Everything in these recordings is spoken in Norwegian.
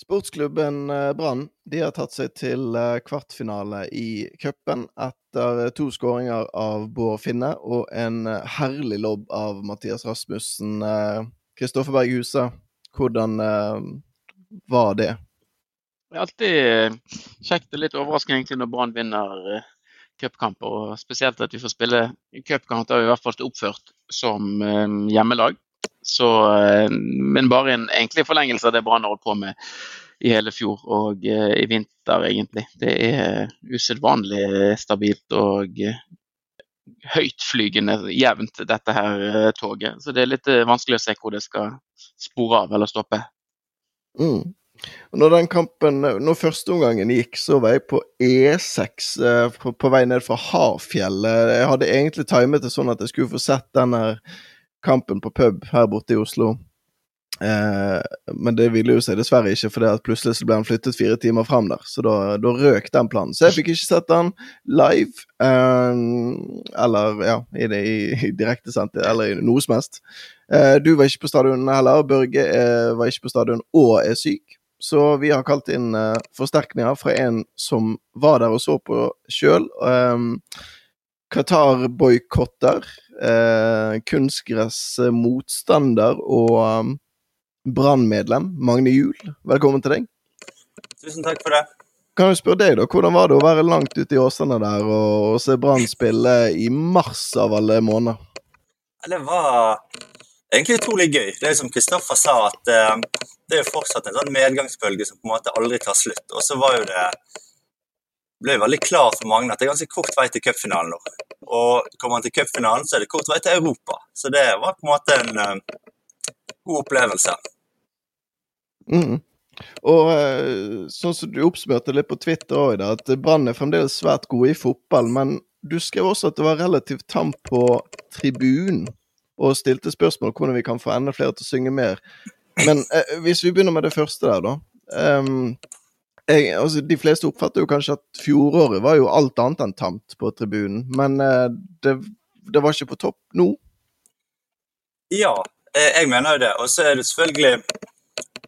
Sportsklubben eh, Brann de har tatt seg til eh, kvartfinale i cupen etter eh, to skåringer av Bård Finne og en herlig lobb av Mathias Rasmussen. Kristoffer Berg Huse, hvordan var det? Det er alltid kjekt og litt overraskende når Brann vinner cupkamper. Spesielt at vi får spille cupkamp der vi i hvert fall oppført som hjemmelag. Så, eh, men bare en egentlig forlengelse av det Brann har holdt på med i hele fjor og uh, i vinter, egentlig. Det er usedvanlig stabilt og uh, høytflygende jevnt, dette her toget. Så det er litt vanskelig å se hvor det skal spore av eller stoppe. Mm. Når den kampen, når førsteomgangen gikk, så var jeg på E6 på, på, vei ned fra Hafjellet. Jeg hadde egentlig timet det sånn at jeg skulle få sett den her kampen på pub her borte i Oslo. Eh, men det ville jo seg dessverre ikke, for det at plutselig så ble han flyttet fire timer fram der. Så da, da røk den planen. Så jeg fikk ikke sett den live, eh, eller ja, i, det, i, direktesendt, eller i noe som helst. Eh, du var ikke på stadion heller. Børge eh, var ikke på stadion og er syk. Så vi har kalt inn eh, forsterkninger fra en som var der og så på sjøl. Eh, Qatar-boikotter, eh, kunstgressmotstander og um, Brann-medlem, Magne Juel. Velkommen til deg. Tusen takk for det. Kan jeg spørre deg, da, hvordan var det å være langt ute i åsene der og, og se Brann spille i mars av alle måneder? Det var egentlig utrolig gøy. Det er som Kristoffer sa, at eh, det er fortsatt en sånn medgangsbølge som på en måte aldri tar slutt. Og så var jo det ble veldig klar for mange at det er ganske kort vei til cupfinalen nå. Og kommer man til cupfinalen, så er det kort vei til Europa. Så det var på en måte en uh, god opplevelse. Mm. Og uh, sånn som du oppsummerte litt på Twitter òg, at Brann er fremdeles svært gode i fotball. Men du skrev også at det var relativt tamt på tribunen, og stilte spørsmål hvordan vi kan få enda flere til å synge mer. Men eh, hvis vi begynner med det første der, da. Um, jeg, altså, de fleste oppfatter jo kanskje at fjoråret var jo alt annet enn tamt på tribunen. Men eh, det, det, var ikke på topp nå? Ja, eh, jeg mener jo det. Og så er det selvfølgelig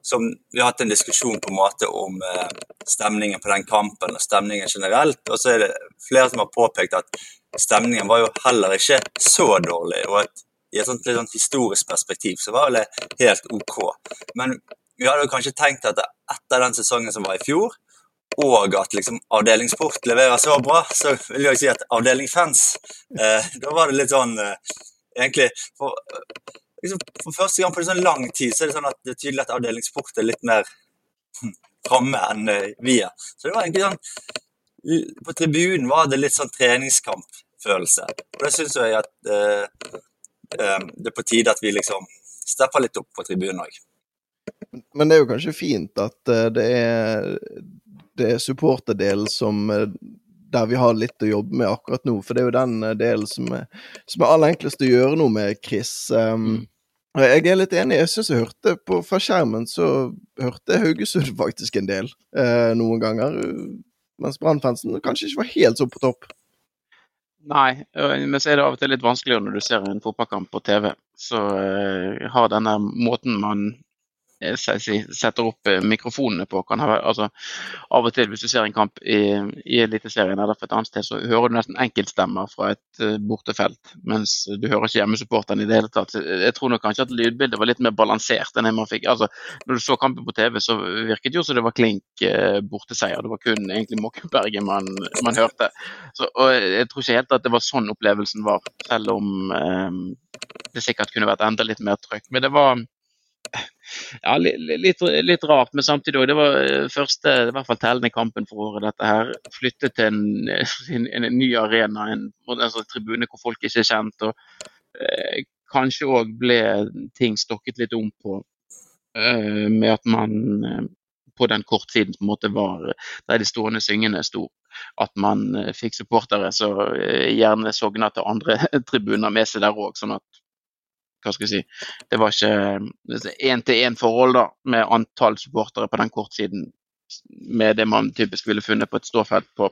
som Vi har hatt en diskusjon på en måte om eh, stemningen på den kampen og stemningen generelt. Og så er det flere som har påpekt at stemningen var jo heller ikke så dårlig. og at i et sånt, litt sånt historisk perspektiv så var det helt OK. Men vi hadde kanskje tenkt at etter den sesongen som var i fjor, og at liksom avdelingsport leverer så bra, så vil jeg si at avdeling fans eh, Da var det litt sånn eh, Egentlig for, liksom, for, første gang på en sånn lang tid så er det sånn at det er tydelig at avdelingsport er litt mer hm, framme enn eh, vi er. Så det var egentlig sånn På tribunen var det litt sånn treningskampfølelse. Og det syns jeg at eh, eh, det er på tide at vi liksom stepper litt opp på tribunen òg. Men det er jo kanskje fint at uh, det er, det er supporterdelen som uh, der vi har litt å jobbe med akkurat nå. For det er jo den uh, delen som er, som er aller enklest å gjøre noe med, Chris. Um. Jeg er litt enig. Jeg syns jeg hørte på, fra skjermen så hørte Haugesund faktisk en del noen ganger. Mens Brannfansen kanskje ikke var helt så på topp. Nei, men så er det av og til litt vanskeligere når du ser en fotballkamp på TV. Så uh, har denne måten man Eh, setter opp eh, mikrofonene på. ha, altså Av og til hvis du ser en kamp i, i Eliteserien eller et annet sted, så hører du nesten enkeltstemmer fra et uh, bortefelt, mens du hører ikke hjemmesupporteren i det hele tatt. Jeg tror nok kanskje at lydbildet var litt mer balansert enn det man fikk. altså Når du så kampen på TV, så virket jo som det var klink borteseier. Det var kun egentlig Måkenberget man, man, hørte. Så, og Jeg tror ikke helt at det var sånn opplevelsen var, selv om eh, det sikkert kunne vært enda litt mer trykk. Men det var ja, litt, litt, rart, men samtidig òg. Det var eh, første i hvert fall tellende kampen for året, dette her. Flyttet til en, en, en ny arena, en, en tribune hvor folk ikke er kjent. og eh, Kanskje òg ble ting stokket litt om på eh, med at man eh, på den kortsiden på en måte var der de stående syngende sto. At man eh, fikk supportere eh, gjerne sogna til andre tribuner med seg der òg. Sånn at hva skal jeg si, det var ikke én-til-én-forhold da, med antall supportere på den kortsiden med det man typisk ville funnet på et ståfelt på,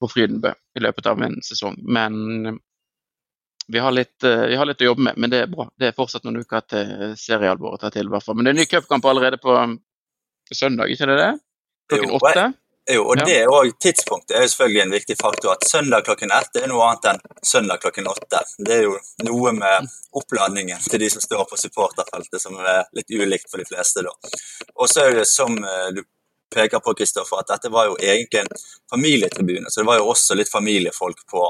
på Frydenbø i løpet av en sesong. Men vi har, litt, vi har litt å jobbe med, men det er bra. Det er fortsatt noen uker til seriealvoret tar til. hvert fall. Men det er ny cupkamp allerede på, søndag, ikke det det? Klokken åtte? Jo, og Ja. det er også, Tidspunktet er jo selvfølgelig en viktig faktor. At søndag klokken ett er noe annet enn søndag klokken åtte. Det er jo noe med oppladningen til de som står på supporterfeltet som er litt ulikt for de fleste. da. Og så er det som eh, du peker på, Kristoffer, at dette var jo egentlig en familietribune. Så det var jo også litt familiefolk på,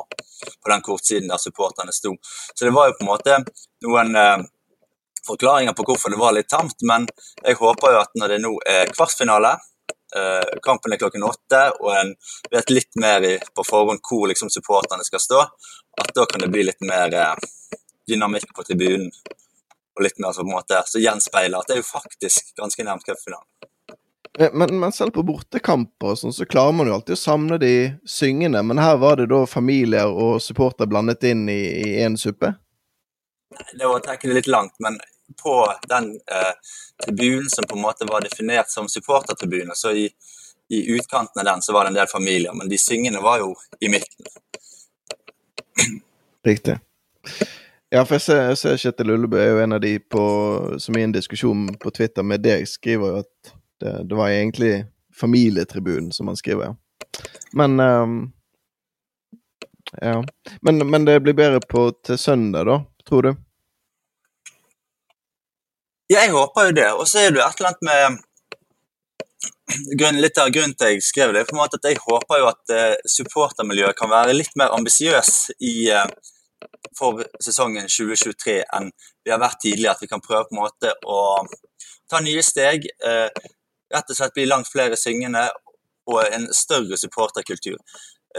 på den kortsiden der supporterne sto. Så det var jo på en måte noen eh, forklaringer på hvorfor det var litt tamt, men jeg håper jo at når det nå er kvartfinale kampen er klokken åtte, og en vet litt mer i, på forhånd hvor liksom, supporterne skal stå. At da kan det bli litt mer eh, dynamikk på tribunen. Og litt mer så på en måte, så gjenspeiler at det er jo faktisk ganske nærmt cupfinalen. Eh, Men, men selv på bortekamper sånn, så klarer man jo alltid å samle de syngende. Men her var det da familier og supporter blandet inn i én suppe? Det var å trekke det litt langt, men på den eh, tribunen som på en måte var definert som supportertribune, så i, i utkanten av den så var det en del familier, men de syngende var jo i midten. Riktig. Ja, for jeg ser, Kjetil Ullebø er jo en av de på, som i en diskusjon på Twitter med deg skriver jo at det, det var egentlig familietribunen som han skriver. Men um, Ja. Men, men det blir bedre på til søndag, da, tror du? Ja, jeg håper jo det. Og så er det et eller annet med grunn, Litt av grunnen til jeg skrev det, er på en måte at jeg håper jo at eh, supportermiljøet kan være litt mer ambisiøs eh, for sesongen 2023 enn vi har vært tidligere. At vi kan prøve på en måte å ta nye steg. Eh, rett og slett bli langt flere syngende og en større supporterkultur.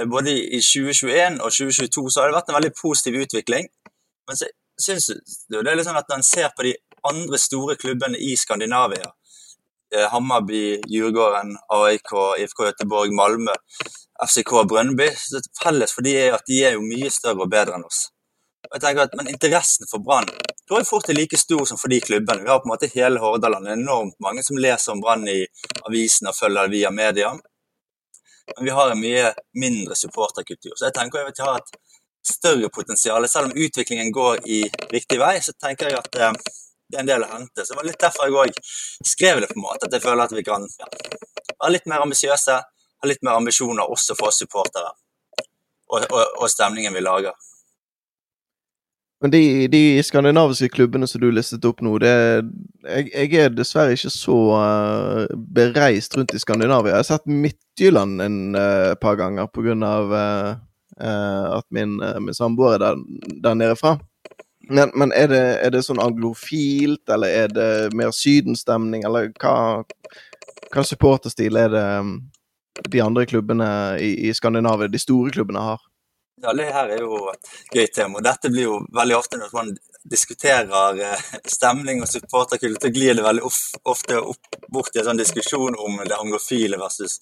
Både i 2021 og 2022 så har det vært en veldig positiv utvikling. Men så syns jeg det er litt sånn at når en ser på de andre store klubbene i Skandinavia, eh, Hammarby, Djurgården, AIK, IFK Göteborg, Malmö, FCK Brønnby, felles for de er at de er jo mye større og bedre enn oss. Jeg tenker at, Men interessen for Brann tror jeg fort er like stor som for de klubbene. Vi har på en måte hele Hordaland. Enormt mange som leser om Brann i avisen og følger det via media. Men vi har en mye mindre supporterkultur. Så jeg tenker at vi har et større potensial. Selv om utviklingen går i riktig vei, så tenker jeg at eh, en del å hente. Så det var litt derfor jeg òg skrev det på en måte. At jeg føler at vi kan ja, være litt mer ambisiøse, ha litt mer ambisjoner også for oss supportere. Og, og, og stemningen vi lager. Men de, de skandinaviske klubbene som du listet opp nå, det, jeg, jeg er dessverre ikke så uh, bereist rundt i Skandinavia. Jeg har sett Midtjylland en uh, par ganger pga. Uh, uh, at min, uh, min samboer er der, der nede fra. Men, men er, det, er, det, sånn anglofilt, eller er det mer sydenstemning, eller hva, hva supporterstil er det um, de andre klubbene i, i Skandinavia, de store klubbene, har? Ja, det her er jo et gøy tema. og Dette blir jo veldig ofte når man diskuterer eh, stemning og supporterkultur, glir det veldig ofte bort i en sånn diskusjon om det anglofile versus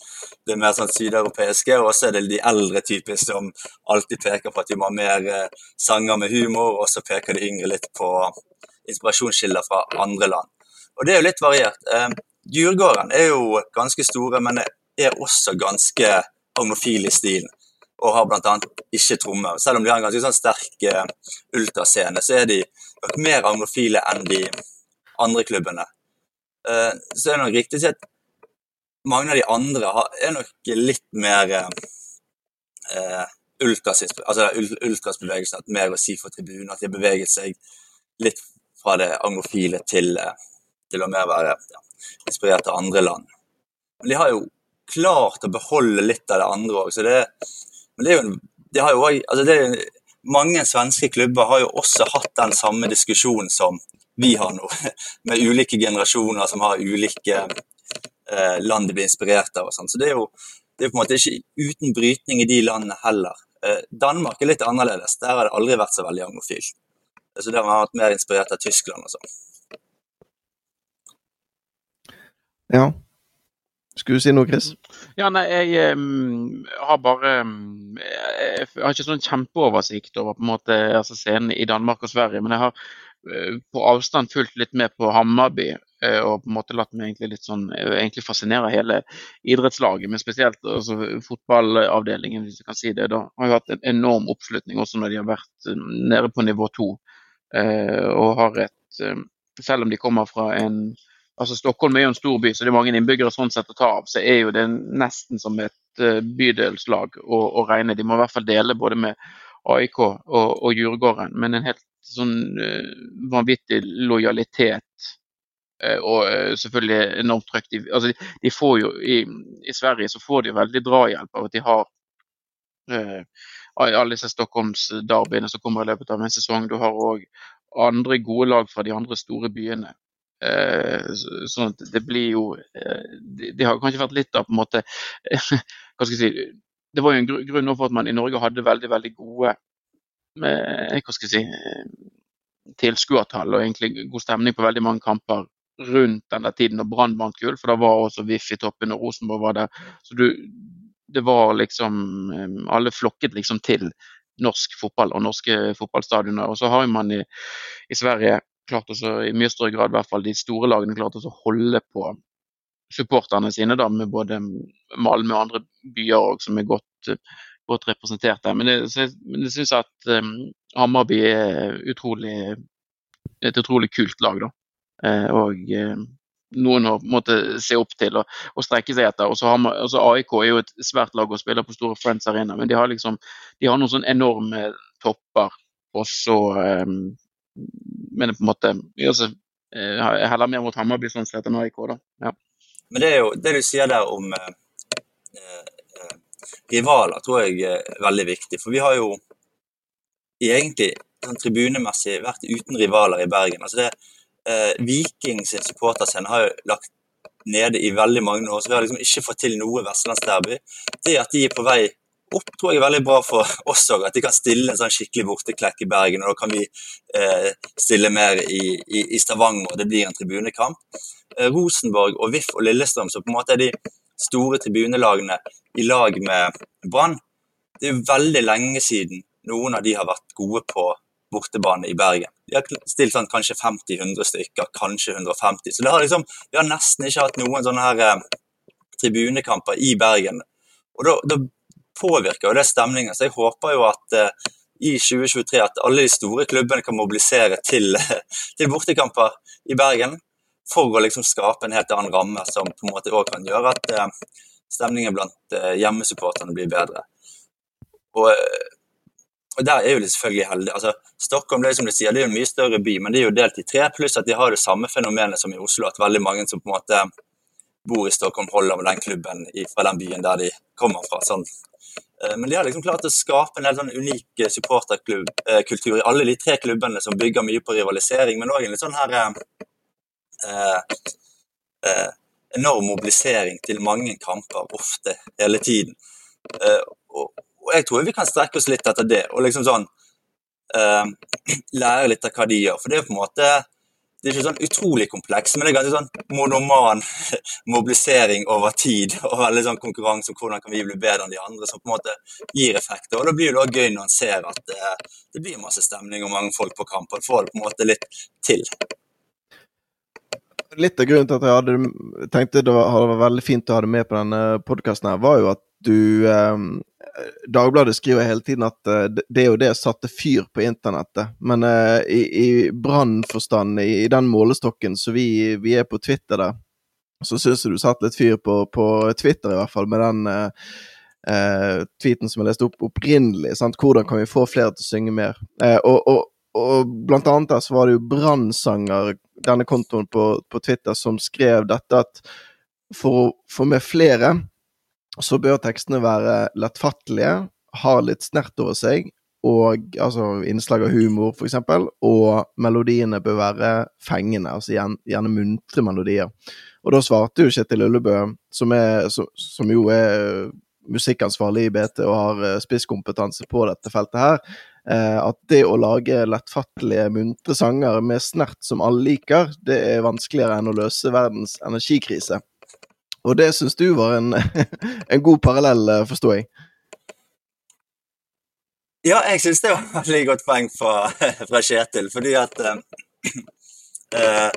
det mer sånn sydeuropeiske. Og så er det de eldre typisk som alltid peker på at vi må ha mer eh, sanger med humor, og så peker de yngre litt på inspirasjonskilder fra andre land. Og det er jo litt variert. Eh, Djurgården er jo ganske store, men er også ganske anglofile i stilen og har bl.a. ikke trommer. Selv om de har en ganske sånn sterk uh, ultrascene, så er de nok mer anglofile enn de andre klubbene. Uh, så er det nok riktig at mange av de andre har, er nok litt mer uh, ultras, altså ultrasbevegelsen, at mer å si for tribunen, at de har beveget seg litt fra det anglofile til, til å mer være ja, inspirert av andre land. Men de har jo klart å beholde litt av det andre òg, så det, men det er jo, det har jo altså det, mange svenske klubber har jo også hatt den samme diskusjonen som vi har nå, med ulike generasjoner som har ulike eh, land de blir inspirert av. og sånn. Så det er jo det er på en måte ikke uten brytning i de landene heller. Eh, Danmark er litt annerledes. Der har det aldri vært så veldig angofilt. Så der har man vært mer inspirert av Tyskland og sånn. Ja. Skulle du si noe, Chris? Ja, nei, jeg um, har bare um, Jeg har ikke sånn kjempeoversikt over på en måte altså scenen i Danmark og Sverige, men jeg har uh, på avstand fulgt litt med på Hammarby. Uh, og på en måte latt meg egentlig litt sånn uh, egentlig fascinere hele idrettslaget, men spesielt altså, fotballavdelingen, hvis jeg kan si det. Da har jo hatt en enorm oppslutning også når de har vært nede på nivå to. og har et Selv om de kommer fra en altså Stockholm er jo en stor by, så det er mange innbyggere sånn sett å ta av. Så er jo det nesten som et uh, bydelslag å, å, regne. De må i hvert fall dele både med AIK og, og Djurgården. Men en helt sånn uh, vanvittig lojalitet uh, og selvfølgelig enormt trøkk. De, altså, de, får jo i, i, Sverige så får de jo veldig drahjelp av at de har alle disse Stockholms darbyene som kommer i løpet av en sesong. Du har òg andre gode lag fra de andre store byene. Eh, sånn at det blir jo eh, de har kanskje vært litt av på en måte Hva skal jeg si Det var jo en grunn for at man i Norge hadde veldig, veldig gode eh, hva skal jeg si tilskuertall og egentlig god stemning på veldig mange kamper rundt den tiden når Brann vant gull, for da var også VIF i toppen og Rosenborg var der. Så du, det var liksom Alle flokket liksom til norsk fotball og norske fotballstadioner. Og så har man i, i Sverige klart også, i mye større grad, i hvert fall de store lagene, klart å holde på supporterne sine, da, med både Malmö og andre byer også, som er godt, godt representert der. Men, det, jeg syns at um, Hammarby er utrolig, et utrolig kult lag. da. Eh, og eh, noen å måtte se opp til og, og strekke seg etter. Og så har man, altså AIK er jo et svært lag å spille på store Friends Arena, men de har liksom de har noen sånn enorme topper. Og så um, men på en måte altså, jeg heller mer mot Hammarby sånn sett enn AIK. da. Ja. Men det er jo det du sier der om eh, eh, rivaler, tror jeg er veldig viktig. For vi har jo egentlig sånn tribunemessig vært uten rivaler i Bergen. Altså det, eh, Viking sin supporterscene har jo lagt nede i veldig mange år, så vi har liksom ikke fått til noe vestlandsderby. Det at de er på vei opp tror jeg er veldig bra for oss òg. At de kan stille en sånn skikkelig borteklekk i Bergen. og Da kan vi eh, stille mer i, i, i, Stavanger, og det blir en tribunekamp. Eh, Rosenborg og VIF og Lillestrøm, som på en måte er de store tribunelagene i lag med Brann, det er jo veldig lenge siden noen av de har vært gode på bortebane i Bergen. De har stilt sånn kanskje 50-100 stykker, kanskje 150. Så har liksom, vi har nesten ikke hatt noen sånne her eh, tribunekamper i Bergen. Og da, da påvirker jo det stemningen. Så jeg håper jo at uh, i 2023 at alle de store klubbene kan mobilisere til, til bortekamper i Bergen for å liksom skape en helt annen ramme som på en måte også kan gjøre at uh, stemningen blant uh, hjemmesupporterne blir bedre. Og, og, der er jo de selvfølgelig heldige. Altså, Stockholm det er, som de sier, det er jo en mye større by, men det er jo delt i tre, pluss at de har det samme fenomenet som i Oslo, at veldig mange som på en måte bor i Stockholm, holder med den klubben fra den byen der de kommer fra. sånn Eh, men de har liksom klart å skape en helt sånn unik eh, supporterkultur eh, i alle de tre klubbene som bygger mye på rivalisering, men òg en litt sånn her eh, eh, enorm mobilisering til mange kamper, ofte, hele tiden. Eh, og, og, jeg tror vi kan strekke oss litt etter det, og liksom sånn lære litt av hva de gjør. For det er på en måte det er ikke sånn utrolig kompleks, men det er ganske sånn monoman mobilisering over tid. Og veldig sånn konkurranse om hvordan kan vi bli bedre enn de andre, som på en måte gir effekter. Og da blir det også gøy når en ser at det, eh, det blir masse stemning og mange folk på kamp. Og får det på en måte litt til. Litt av grunnen til at jeg hadde, tenkte det var, hadde vært veldig fint å ha det med på denne podkasten, var jo at du eh, Dagbladet skriver hele tiden at uh, det er jo det satte fyr på internettet. Men uh, i, i brannforstand, i, i, den målestokken så vi, vi, er på Twitter der, så syns jeg du satte litt fyr på, på, Twitter, i hvert fall, med den uh, tweeten som jeg leste opp opprinnelig. Sant? Hvordan kan vi få flere til å synge mer? Og, og, og, blant annet der så var det jo Brannsanger, denne kontoen på, på Twitter, som skrev dette at for å få med flere så bør tekstene være lettfattelige, ha litt snert over seg, og altså innslag av humor, f.eks., og melodiene bør være fengende, altså gjerne, gjerne muntre melodier. Og da svarte jo Kjetil Ullebø, som, er, som, jo er musikkansvarlig i BT og har eh, spisskompetanse på dette feltet her, eh, at det å lage lettfattelige, muntre sanger med snert som alle liker, det er vanskeligere enn å løse verdens energikrise. Og det syns du var en, en god parallell, eh, forstår jeg? Ja, jeg syns det var veldig godt poeng fra, fra Kjetil, fordi at det er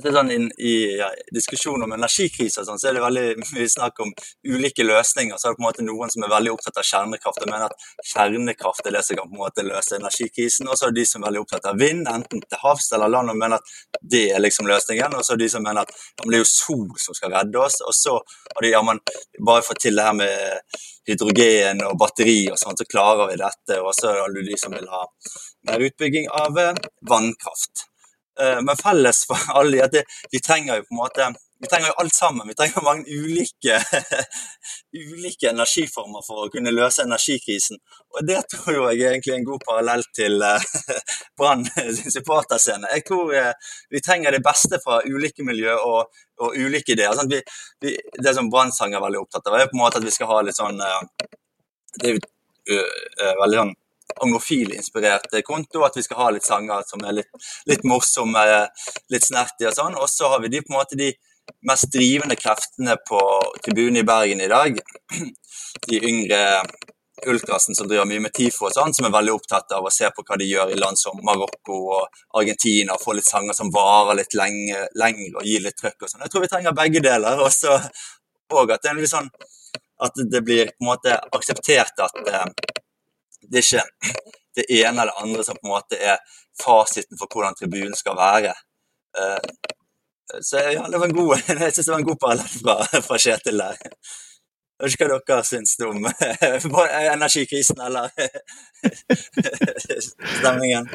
sånn in, I ja, diskusjon om energikrise sånn, så er det veldig mye snakk om ulike løsninger. Så er det på en måte noen som er veldig opptatt av kjernekraft og mener at kjernekraft er det som kan på en måte løse energikrisen. Og så er det de som er veldig opptatt av vind, enten til havs eller land, og mener at det er liksom løsningen. Og så er det de som mener at ja, det er jo sol som skal redde oss. Og så har de ja, man bare fått til det her med hydrogen og batteri og sånn, så klarer vi dette. Og så er det de som vil ha mer utbygging av eh, vannkraft. Eh, men felles for alle de at det, vi trenger jo på en måte vi trenger jo alt sammen. Vi trenger mange ulike, ulike energiformer for å kunne løse energikrisen. Og det tror jeg egentlig er en god parallell til uh, Brann sin supporterscene. Jeg tror uh, vi trenger det beste fra ulike miljø og, og ulike ideer. Sånn vi, vi, det som Brann-sanger er veldig opptatt av, er på en måte at vi skal ha litt sånn Det er jo veldig sånn angofil-inspirert konto. At vi skal ha litt sanger som er litt, litt morsomme, litt snertige og sånn. Og så har vi de på en måte de mest drivende kreftene på tribunen i Bergen i dag. De yngre ultrasen som driver mye med TIFO og sånn, som er veldig opptatt av å se på hva de gjør i land som Marokko og Argentina, og få litt sanger som varer litt lenge, lenger og gir litt trøkk og sånn. Jeg tror vi trenger begge deler. Også, og at det, sånn, at det blir på en måte akseptert at eh, det er ikke det ene eller andre som på en måte er fasiten for hvordan tribunen skal være. Eh, så ja, det var en god, jeg synes det var en god parallell fra, fra Kjetil der. Jeg vet ikke hva dere syns om energikrisen eller stemningen.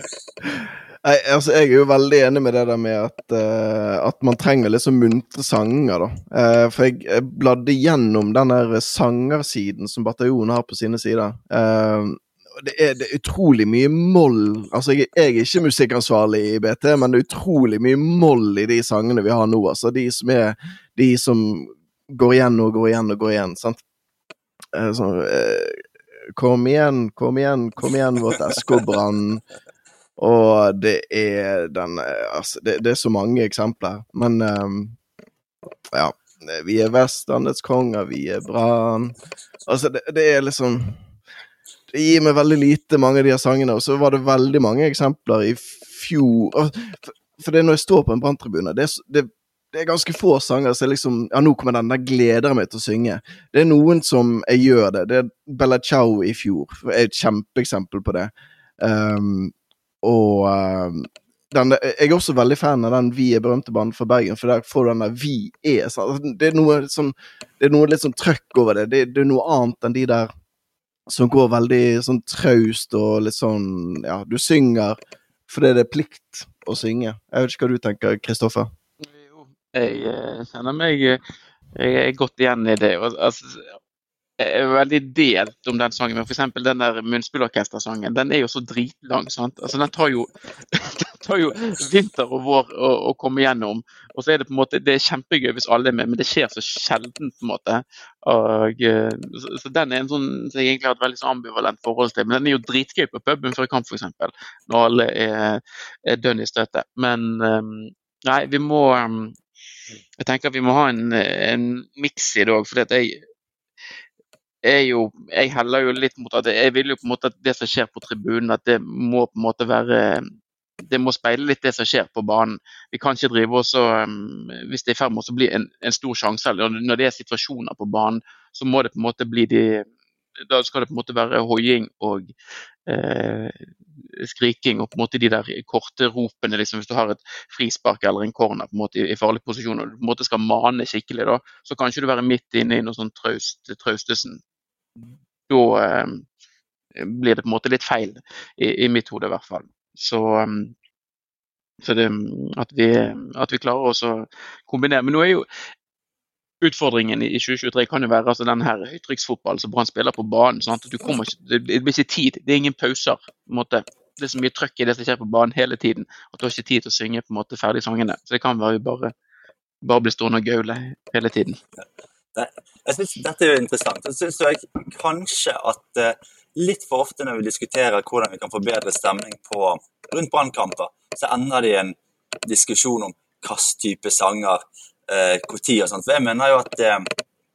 Nei, altså, Jeg er jo veldig enig med det der med at, uh, at man trenger liksom muntre sanger. da. Uh, for jeg bladde gjennom den der sangersiden som Bataljonen har på sine sider. Uh, det er, det er, utrolig mye moll. Altså, jeg, jeg, er ikke musikkansvarlig i BT, men det er utrolig mye moll i de sangene vi har nå. Altså, de som er de som går igjen og går igjen og går igjen. sant? Eh, så, eh, kom igjen, kom igjen, kom igjen, vårt Eskobrann. Og det er den eh, Altså, det, det, er så mange eksempler. Men um, ja. Vi er Vestlandets konger, vi er Brann. Altså, det, det er liksom det gir meg veldig lite, mange av de her sangene. Og så var det veldig mange eksempler i fjor. For det er når jeg står på en branntribune, det, det, det, er ganske få sanger som liksom Ja, nå kommer den, der gleder jeg meg til å synge. Det er noen som jeg gjør det. Det er Bella Ciao i fjor. er et kjempeeksempel på det. Um, og um, den, jeg er også veldig fan av den Vi er berømte banen for Bergen, for der får du den der Vi er sånn, Det er noe, sånn, det er noe litt sånn trøkk over det. det. Det er noe annet enn de der som går veldig sånn traust og litt sånn Ja, du synger fordi det er plikt å synge. Jeg vet ikke hva du tenker, Kristoffer? Jo, jeg eh, kjenner meg Jeg er godt igjen i det. Altså, jeg er veldig delt om den sangen, men f.eks. den der munnspillorkestersangen, den er jo så dritlang. sant? Altså, Den tar jo tar jo vinter og vår å, å, komme gjennom. Og så er det på en måte, det er kjempegøy hvis alle er med, men det skjer så sjelden. på en måte. Og, eh, så, så, Den er en sånn som jeg egentlig har et veldig sånn ambivalent forhold til. Men den er jo dritgøy på puben før kamp, f.eks. Når alle er, er dønn i støtet. Men um, nei, vi må um, Jeg tenker vi må ha en, en miks i det òg. For jeg, jo, jeg heller jo litt mot at jeg vil jo på en måte at det som skjer på tribunen, at det må på en måte være det må speile litt det som skjer på banen. Vi kan ikke drive også, um, Hvis det er i ferd med å bli en, en, stor sjanse, eller når det er situasjoner på banen, så må det på en måte bli de Da skal det på en måte være hoiing og eh, skriking og på en måte de der korte ropene. Liksom, hvis du har et frispark eller en corner på en måte i, farlig posisjon og du på en måte skal mane skikkelig, da, så kan ikke du være midt inne i noe sånn traust, traustesen. Da eh, blir det på en måte litt feil, i, i mitt hode i hvert fall. Så, um, så det, at, vi, at vi klarer å kombinere. Men nå er jo utfordringen i 2023 kan jo være altså den her høytrykksfotballen som Brann spiller på banen. Sånn at du kommer Det blir ikke tid, det er ingen pauser. på en måte. Det er så mye trøkk i det som skjer på banen hele tiden at du har ikke tid til å synge på en måte ferdig sangene. Så det kan være bare, bare bli stående og gaule hele tiden. Jeg synes Dette er jo interessant. Jeg syns kanskje at uh, litt for ofte når vi diskuterer hvordan vi kan få bedre stemning på, rundt brannkamper, så ender det i en diskusjon om hvilken type sanger, eh, tid og sånt. For jeg mener jo at eh,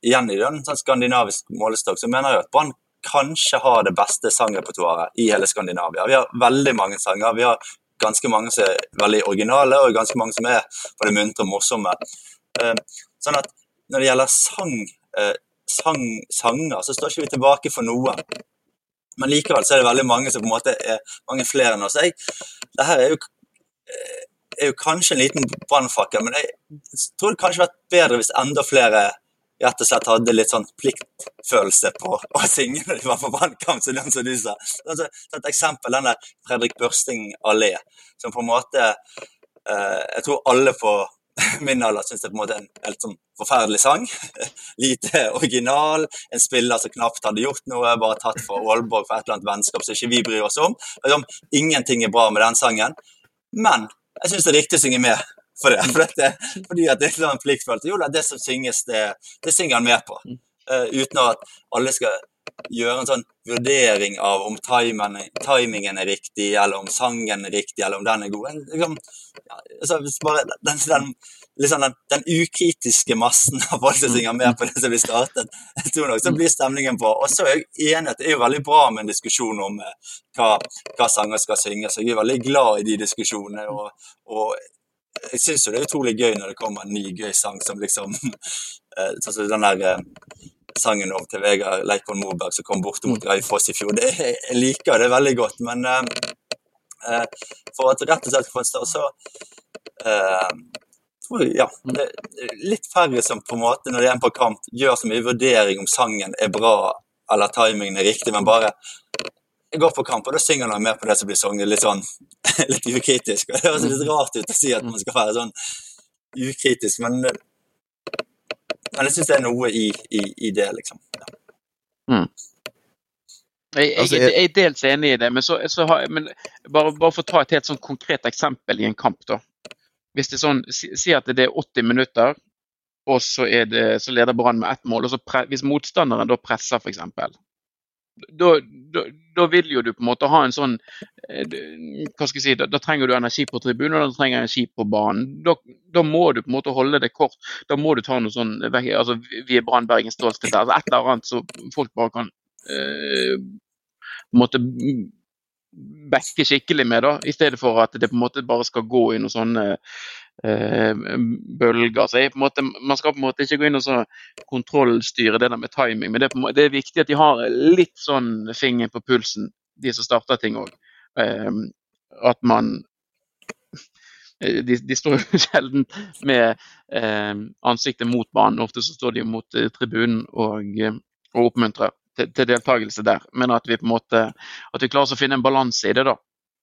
igjen i den sånn skandinavisk målestokk, så mener jeg at Brann kanskje har det beste sangrepertoaret i hele Skandinavia. Vi har veldig mange sanger. Vi har ganske mange som er veldig originale, og ganske mange som er både muntre og morsomme. Eh, sånn at når det gjelder sang, eh, sang, sanger, så står ikke vi tilbake for noe. Men likevel så er det veldig mange som på en måte er mange flere enn oss. Jeg, det her er jo, eh, er jo kanskje en liten brannfakkel, men jeg tror det kanskje hadde vært bedre hvis enda flere rett og slett hadde litt sånn pliktfølelse på å synge når de var på brannkamp, som som du sa. Altså, et eksempel den der Fredrik Børsting allé, som på en måte eh, Jeg tror alle på min alder syns det er på en måte en helt sånn forferdelig sang. Lite original. En spiller som knapt hadde gjort noe, bare tatt for Aalborg for et eller annet vennskap som ikke vi bryr oss om. Liksom, ingenting er bra med den sangen. Men jeg syns det er riktig å synge med for det. For dette, fordi at det er en pliktfølelse. Jo da, det som synges, det, det synger han med på. Uh, uten at alle skal gjøre en sånn vurdering av om timingen, timingen er riktig, eller om sangen er riktig, eller om den er god. Liksom, ja, altså, bare den, den, liksom den, den, ukritiske massen av folk som synger med på det som blir startet, jeg tror nok så blir stemningen på. Og så er jeg enig at det er jo veldig bra med en diskusjon om eh, hva, hva, sanger skal synges. Jeg er veldig glad i de diskusjonene. og, og jeg syns jo det er utrolig gøy når det kommer en ny gøy sang som liksom eh, Sånn som den der eh, sangen om til Vegard Leikvoll Moberg som kom bortimot Raufoss i fjor. Det, jeg liker det veldig godt, men uh, for at rett og slett få en større så uh, tror jeg, ja, det er litt færre som på en måte, når de er på kamp, gjør så mye vurdering om sangen er bra eller timingen er riktig, men bare jeg går på kamp, og da synger man mer på det som blir sunget, litt sånn litt ukritisk. og Det høres litt rart ut å si at man skal være sånn ukritisk, men, men jeg syns det er noe i, i, i det, liksom. Ja. Mm. Jeg, jeg, altså, jeg, jeg, er dels enig i det, men, så, så har, men bare, bare, for å ta et helt sånn konkret eksempel i en kamp. da. Hvis det er sånn, Si, si at det er 80 minutter, og så, det, så leder Brann med ett mål. og så pre, Hvis motstanderen da presser, f.eks da, vil jo du på en måte ha en sånn eh, hva skal jeg si, Da, da trenger du energi på tribunen og da trenger du energi på banen. Da, må du på en måte holde det kort. Da må du ta noe sånn altså Vi er Brann Bergen Stålsted. Altså et eller annet så folk bare kan eh, på en måte backe skikkelig med, da, i stedet for at det på en måte bare skal gå i noen sånne eh, bølger. Så måte, man skal på en måte ikke gå inn og så kontrollstyre det der med timing, men det er, måte, det er, viktig at de har litt sånn finger på pulsen, de som starter ting òg. Eh, at man eh, de, de, står jo sjelden med eh, ansiktet mot banen, ofte så står de mot eh, tribunen og, eh, og oppmuntrer til, til deltakelse der. Men at vi på en måte at vi klarer å finne en balanse i det, da.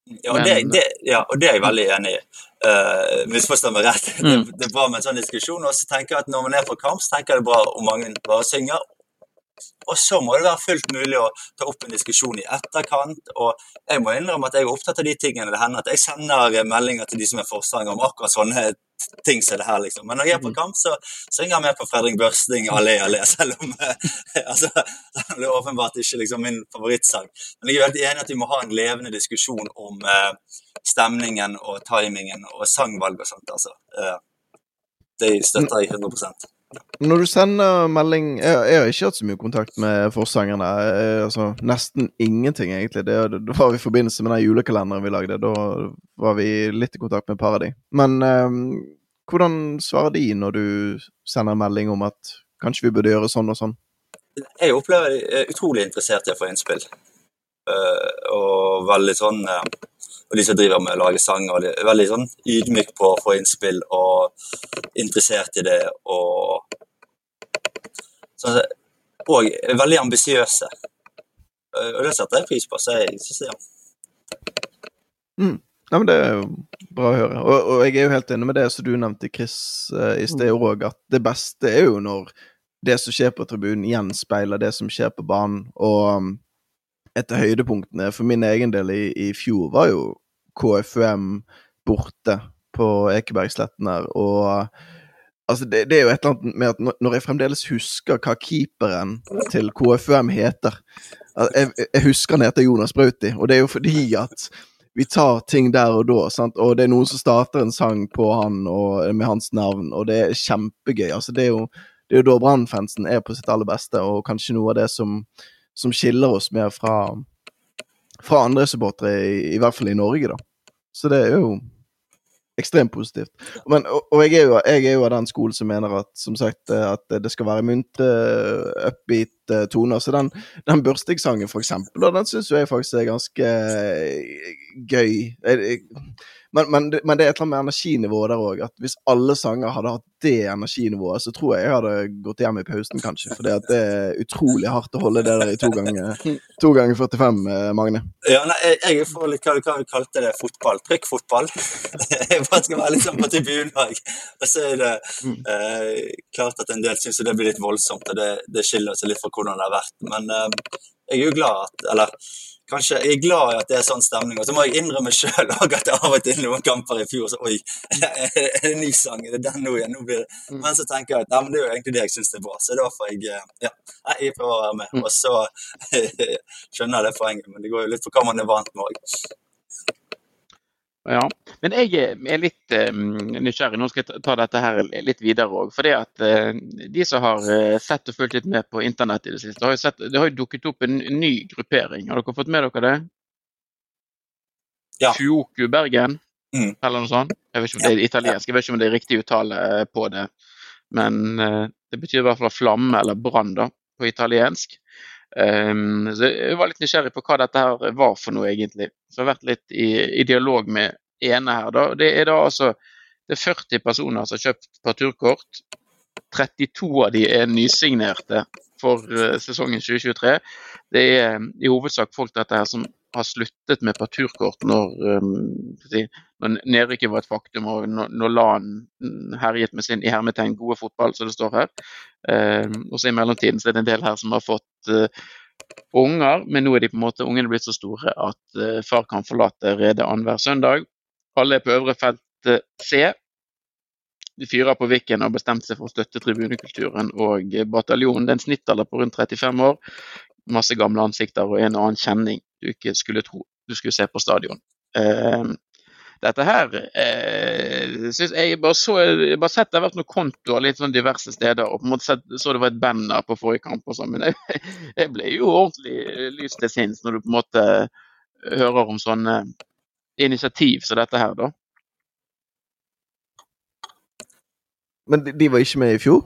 Ja, og det, det, ja, og det er jeg veldig enig i. Uh, Misforstå meg rett. Mm. Det, det, er bra med en sånn diskusjon. Og så tenker jeg at når man er på kamp, så tenker jeg det er bra om mange bare synger. Og så må det være fullt mulig å ta opp en diskusjon i etterkant. Og jeg må innrømme at jeg er opptatt av de tingene det hender at jeg sender meldinger til de som er forstandere om akkurat sånne ting som det her, liksom. Men når jeg er på mm. kamp, så synger jeg med på Fredrik Børsting Allé Allé, selv om altså, det er åpenbart ikke liksom, min favorittsang. Men jeg er veldig enig at vi må ha en levende diskusjon om eh, stemningen og timingen og sangvalg og sånt. altså. Eh, det støtter jeg 100 når du sender melding Jeg, jeg har ikke hatt så mye kontakt med forsangerne. altså, nesten ingenting, egentlig. Det, det, var i forbindelse med den julekalenderen vi lagde. Da var vi litt i kontakt med et par. Men eh, hvordan svarer de når du sender melding om at kanskje vi burde gjøre sånn og sånn? Jeg opplever de er utrolig interessert i å få innspill. Uh, og veldig sånn uh, Og de som driver med å lage sanger, de er veldig sånn ydmyk på å få innspill og interessert i det. Og, sånn, og veldig ambisiøse. Uh, og det setter jeg pris på. Så jeg syns det, ja. Mm. Ja, men Det er jo bra å høre. Og, og, jeg er jo helt enig med det som du nevnte, Chris, uh, i sted òg, at det beste er jo når det som skjer på tribunen, gjenspeiler det som skjer på banen. Og um, et av høydepunktene for min egen del i, i fjor var jo KFUM borte på Ekebergsletten her, og Altså, det, det, er jo et eller annet med at når jeg fremdeles husker hva keeperen til KFUM heter jeg, jeg husker han heter Jonas Brauti, og det er jo fordi at vi tar ting der og da. Sant? Og det er noen som starter en sang på han og, med hans navn, og det er kjempegøy. Altså, det er jo, det er jo da Brann-fansen er på sitt aller beste, og kanskje noe av det som, som skiller oss mer fra, fra andre supportere, i, i, hvert fall i Norge, da. Så det er jo ekstremt positivt. Men, og, og jeg, er jo, jeg, er jo, av den skolen som mener at som sagt, at det skal være muntre, upbeat toner. Så den, den Børstig-sangen, for eksempel, og den syns jeg faktisk er ganske gøy. Jeg, jeg, men, men, men, det er et eller annet med energinivået der òg. Hvis alle sanger hadde hatt det energinivået, så tror jeg jeg hadde gått hjem i pausen, kanskje. For det er utrolig hardt å holde det der i to ganger, to ganger 45, eh, Magne. Ja, nei, jeg, er får litt hva du kalte det, fotball. Trykkfotball. jeg bare skal være litt sånn på tribunlag. Og så er det eh, klart at en del syns det blir litt voldsomt, og det, det, skiller seg litt fra hvordan det har vært. Men eh, jeg er jo glad at Eller kanskje jeg er glad i at det er sånn stemning. Og så må jeg innrømme sjøl at det av og til noen kamper i fjor så Oi, er det en ny sang? Er det den nå igjen? Nå blir det. Mm. Men så tenker jeg at nei, men det er jo egentlig det jeg syns er bra. Så da får jeg eh, Ja, jeg prøver å være med. Mm. Og så skjønner jeg det poenget, men det går jo litt på hva man er vant med òg. Ja, men jeg er litt um, nysgjerrig. Nå skal jeg ta dette her litt videre òg. For uh, de som har uh, sett og fulgt litt med på internett i det siste, har jo sett, det har jo dukket opp en ny gruppering. Har dere fått med dere det? Ja. Fjoku Bergen, mm. eller noe sånt. Jeg vet ikke om det er italiensk, jeg vet ikke om det er riktig uttale på det. Men uh, det betyr i hvert fall flamme eller brann på italiensk. Um, så jeg var litt nysgjerrig på hva dette her var for noe, egentlig. Så jeg har vært litt i, i dialog med ene her. Da. Det er da altså det er 40 personer som har kjøpt parturkort. 32 av de er nysignerte for uh, sesongen 2023. Det er i hovedsak folk dette her som har sluttet med parturkort når, um, når nedrykket var et faktum og når, LAN herjet med sin i hermetegn gode fotball, som det står her. Um, og så I mellomtiden så er det en del her som har fått uh, unger, men nå er de på en måte ungene blitt så store at uh, far kan forlate redet annenhver søndag. Alle er på øvre felt uh, C. De fyrer på Viken og har bestemt seg for å støtte tribunekulturen og bataljonen. Det er en snittalder på rundt 35 år masse gamle ansikter og en og annen kjenning du ikke skulle tro du skulle se på stadion. Uh, dette her eh, synes jeg bare så jeg bare sett det har vært noen kontoer litt sånn diverse steder, og på en måte sett, så det var et banner på forrige kamp og sånn, men jeg, jeg, ble jo ordentlig lys til sinns når du på en måte hører om sånne initiativ som dette her, da. Men de, de var ikke med i fjor?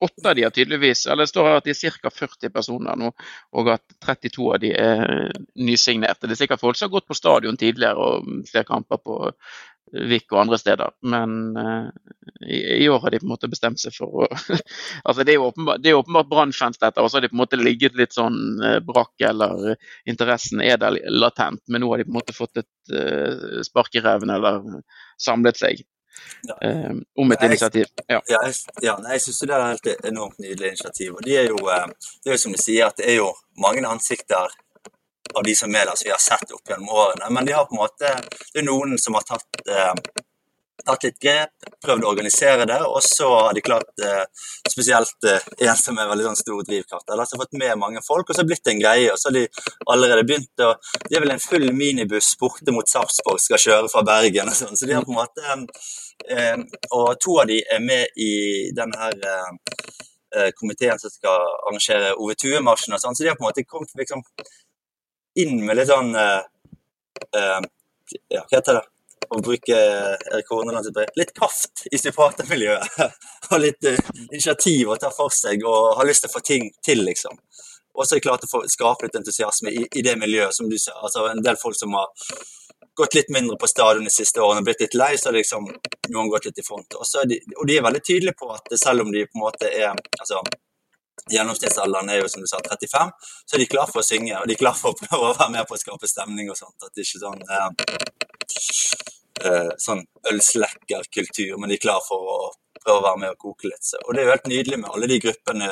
Åtte av de har tydeligvis, eller Det står her at de er ca. 40 personer nå, og at 32 av de er nysignerte. Det er sikkert folk som har gått på stadion tidligere og ser kamper på Vik og andre steder, men uh, i, i, år har de på en måte bestemt seg for å altså Det er jo åpenbart, det åpenbart Brann-fans, dette, og så har de på en måte ligget litt sånn uh, brakk, eller interessen er der latent, men nå har de på en måte fått et uh, spark i ræven eller samlet seg. Eh, om et initiativ. Ja, ja, jeg, ja jeg syns det er et enormt nydelig initiativ. og de er jo, eh, Det er jo som du sier, at det er jo mange ansikter av de som er der, som vi har sett opp gjennom årene. Men de har på en måte, det er noen som har tatt eh, tatt litt grep, prøvd å organisere det, og så har de klart eh, spesielt eh, en som er veldig sånn stor drivkraft. De har fått med mange folk, og så har det blitt en greie. og så har de allerede begynt å, De er vel en full minibuss borte mot Sarpsborg, skal kjøre fra Bergen og sånn. Så de har på en måte Og to av de er med i denne her eh, eh, komiteen som skal arrangere Ove Tue-marsjen og sånn, så de har på en måte kommet liksom inn med litt sånn eh, ja, hva heter det? å bruke Erik Horneland sitt brev, litt kraft i supportermiljøet. og litt uh, initiativ å ta for seg og ha lyst til å få ting til, liksom. Og så er det klart å skape litt entusiasme i, i, det miljøet, som du ser. Altså en del folk som har gått litt mindre på stadion de siste årene, blitt litt lei, så har liksom noen gått litt i front. De, og de er veldig tydelige på at selv om de på en måte er altså, Gjennomsnittsalderen er jo som du sa 35, så er de klar for å synge og de er klar for å prøve å være med på å skape stemning og sånt. At det ikke sånn eh, eh, sånn ølslekkerkultur, men de er klar for å prøve å være med og koke litt. Og det er jo helt nydelig med alle de gruppene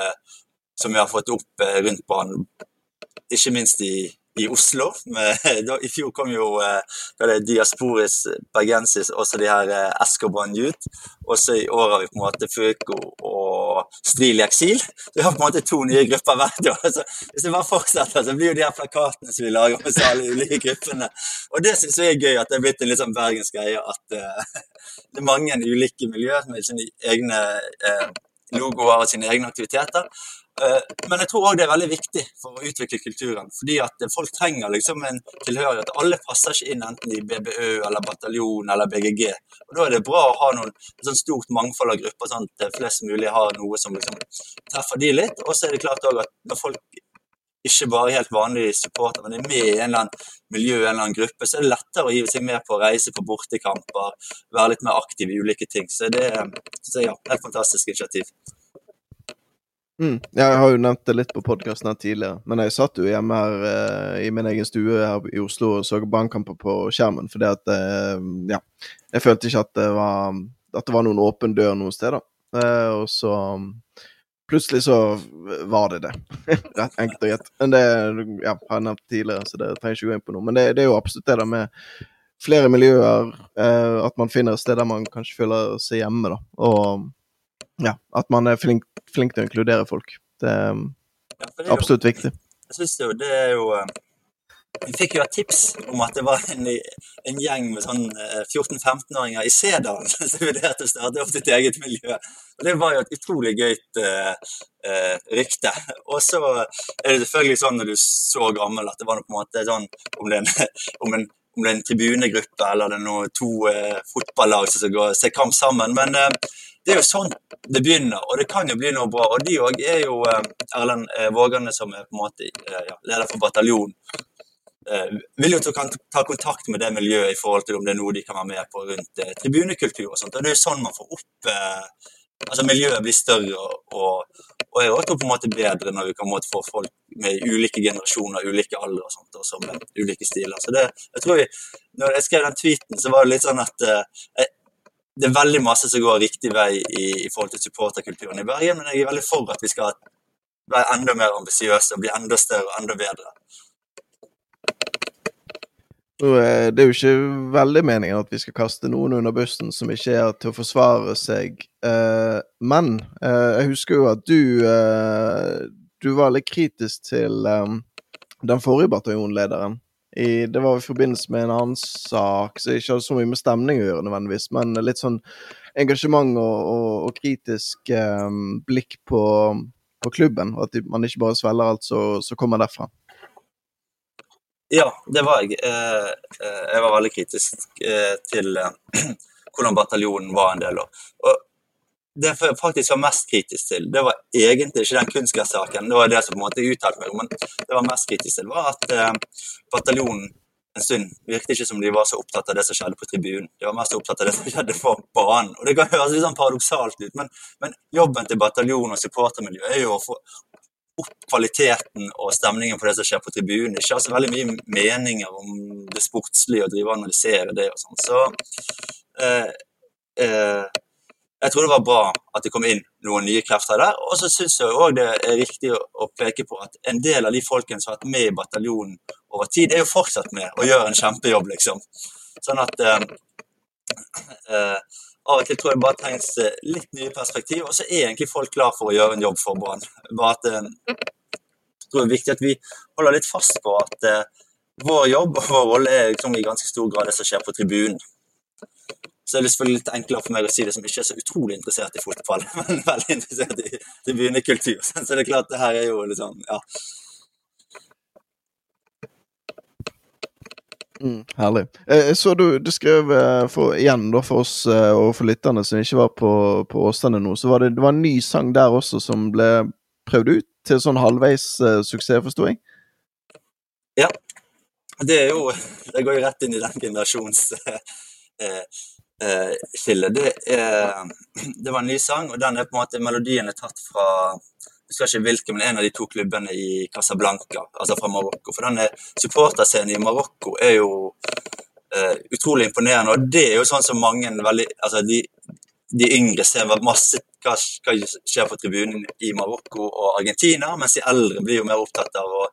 som vi har fått opp eh, rundt banen, ikke minst i i Oslo. Da, I fjor kom jo eh, Diasporis bergensis, også de her eh, Escoban ut. Også i år har vi på en måte Føko og Stril i eksil. Så vi har på en måte to nye grupper hvert år. Så hvis det bare fortsetter, så blir jo de her plakatene som vi lager med alle ulike gruppene. Og det syns jeg er gøy, at det er blitt en litt sånn bergensk greie. At det er mange ulike miljøer med sine egne logoer og sine egne aktiviteter. Eh, men jeg tror òg det er veldig viktig for å utvikle kulturen. Fordi at folk trenger liksom en tilhørighet. Alle passer ikke inn enten i BBØ eller bataljon eller BGG. Og Da er det bra å ha noen, sånn stort mangfold av grupper, sånn at flest mulig har noe som liksom treffer de litt. Og så er det klart også at når folk ikke bare helt vanlige supporter, men er med i en eller annen miljø, en eller annen gruppe, så er det lettere å gi seg med på å reise på bortekamper, være litt mer aktiv i ulike ting. Så det er ja, et fantastisk initiativ. Mm. Jeg har jo nevnt det litt på podkasten tidligere, men jeg satt jo hjemme her eh, i min egen stue her i Oslo og så bankkamper på skjermen, fordi at eh, ja, jeg følte ikke at det var, at det var noen åpen dør noe sted, da. Eh, og så plutselig så var det det. Rett enkelt og greit. Men det ja, har jeg nevnt tidligere, så det trenger ikke gå inn på nå. Men det, det, er jo absolutt det der med flere miljøer, eh, at man finner et sted der man kanskje føler seg hjemme, da. Og ja, at man er flink, flink til å inkludere folk. Det er, ja, det er absolutt jo, viktig. Jeg synes jo det er jo eh, Vi fikk jo et tips om at det var en, en gjeng med sånn 14-15-åringer eh, i Sedalen som vurderte å starte opp sitt eget miljø. Og Det var jo et utrolig gøyt uh, uh, rykte. Og så er det selvfølgelig sånn når du er så gammel at det var på en måte sånn om det er en, om en om det er en tribunegruppe eller det er noe, to eh, fotballag som skal gå, se kamp sammen. Men eh, det er jo sånn det begynner, og det kan jo bli noe bra. Og de òg er jo eh, Erlend eh, Vågane, som er på en måte eh, ja, leder for bataljonen, vil jo ta, ta, kontakt med det miljøet i forhold til om det er noe de kan være med på rundt tribunekultur og sånt. Og det er jo sånn man får opp Altså miljøet blir større, og, og jeg tror på en måte bedre når vi kan få folk med ulike generasjoner, ulike aldre og sånt, og med ulike stiler. Så det, jeg tror vi, når jeg skrev den tweeten, så var det litt sånn at eh, det er veldig masse som går riktig vei i, i forhold til supporterkulturen i Bergen, men jeg er veldig for at vi skal være enda mer ambisiøse og bli enda større og enda bedre. Det er jo ikke veldig meningen at vi skal kaste noen under bussen som ikke er til å forsvare seg, eh, men eh, jeg husker jo at du eh, Du var litt kritisk til den forrige bataljonlederen i, det var i forbindelse med en annen sak som ikke hadde så mye med stemning å gjøre, nødvendigvis, men litt sånn engasjement og, og, og kritisk um, blikk på, på, klubben. Og at man ikke bare svelger alt som kommer derfra. Ja, det var jeg. Eh, eh, jeg var veldig kritisk eh, til hvordan bataljonen var en del av. Og det jeg faktisk var mest kritisk til, det var egentlig ikke den kunstgressaken, det var det som på en måte uttalte meg men det var mest kritisk til, var at eh, bataljonen en stund virket ikke som de var så opptatt av det som skjedde på tribunen. De var mest opptatt av det som skjedde på banen. Og Det kan høres litt sånn paradoksalt ut, men, men jobben til bataljonen og supportermiljøet er jo å få opp kvaliteten og stemningen på det som skjer på tribunen. Ikke altså veldig mye meninger om det sportslige og drive og analysere det og sånn. Så eh, eh, jeg tror det var bra at det kom inn noen nye krefter der. Og så syns jeg òg det er riktig å peke på at en del av de folkene som har vært med i bataljonen over tid, er jo fortsatt med og gjør en kjempejobb, liksom. Sånn at eh, eh, Av og til tror jeg bare trengs eh, litt nye perspektiv, og så er egentlig folk klar for å gjøre en jobb for Brann. Bare at eh, jeg tror det er viktig at vi holder litt fast på at eh, vår jobb og vår rolle er liksom, i ganske stor grad det som skjer på tribunen. Så er det selvfølgelig litt enklere for meg å si det som ikke er så utrolig interessert i fotball, men veldig interessert i tribunekultur. Så det er klart, det her er jo litt sånn, ja. Mm, herlig. Eh, så du, du skrev eh, for, igjen da, for oss eh, og for lytterne som ikke var på, på Åsane nå, så var det, det var en ny sang der også som ble prøvd ut til sånn halvveis uh, suksess, forsto jeg? Ja. Det er jo Det går jo rett inn i den generasjons uh, eh, skille. Det, er, det var en ny sang, og den er på en måte melodien er tatt fra jeg husker ikke hvilken, men en av de to klubbene i Casablanca, altså fra Marokko. For denne supporterscenen i Marokko er jo eh, utrolig imponerende. Og det er jo sånn som mange veldig Altså, de, de yngre ser masse hva, som skjer på tribunen i Marokko og Argentina, mens de eldre blir jo mer opptatt av å,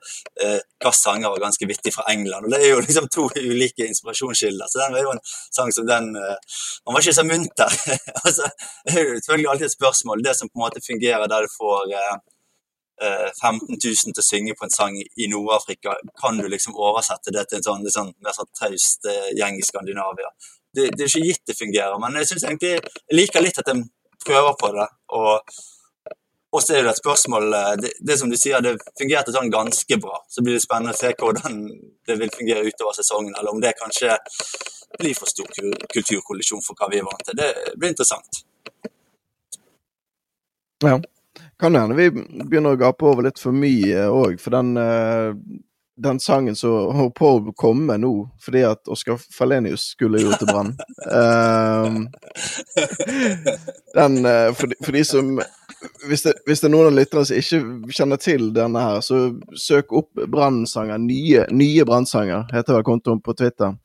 eh, hva sanger var ganske vittig fra England. og Det er jo liksom to ulike inspirasjonskilder. Så den var jo en sang som den eh, Man var ikke så munter. altså, det er jo selvfølgelig alltid et spørsmål. Det som på en måte fungerer der du får eh, 15 eh, 000 til å synge på en sang i Nord-Afrika, kan du liksom oversette det til en sånn, sånn mer sånn traust eh, gjeng i Skandinavia? Det, det, er ikke gitt det fungerer, men jeg synes egentlig, jeg liker litt at en prøver på det. Og, Og så er det et spørsmål eh, det, det som du sier, det fungerte sånn ganske bra. Så blir det spennende å se hvordan det vil fungere utover sesongen, eller om det kanskje blir for stor kulturkollisjon for hva vi er vant til. Det blir interessant. Ja. Kan hende vi begynner å gape over litt for mye òg, for den uh den sangen som holdt på å komme nå, fordi at Oskar Falenius skulle jo til Brann Um, Den uh, for, de, for, de som hvis det, hvis det, er noen av lytterne som ikke kjenner til denne her, så søk opp brannsanger. Nye, nye brannsanger, heter vel kontoen på Twitter.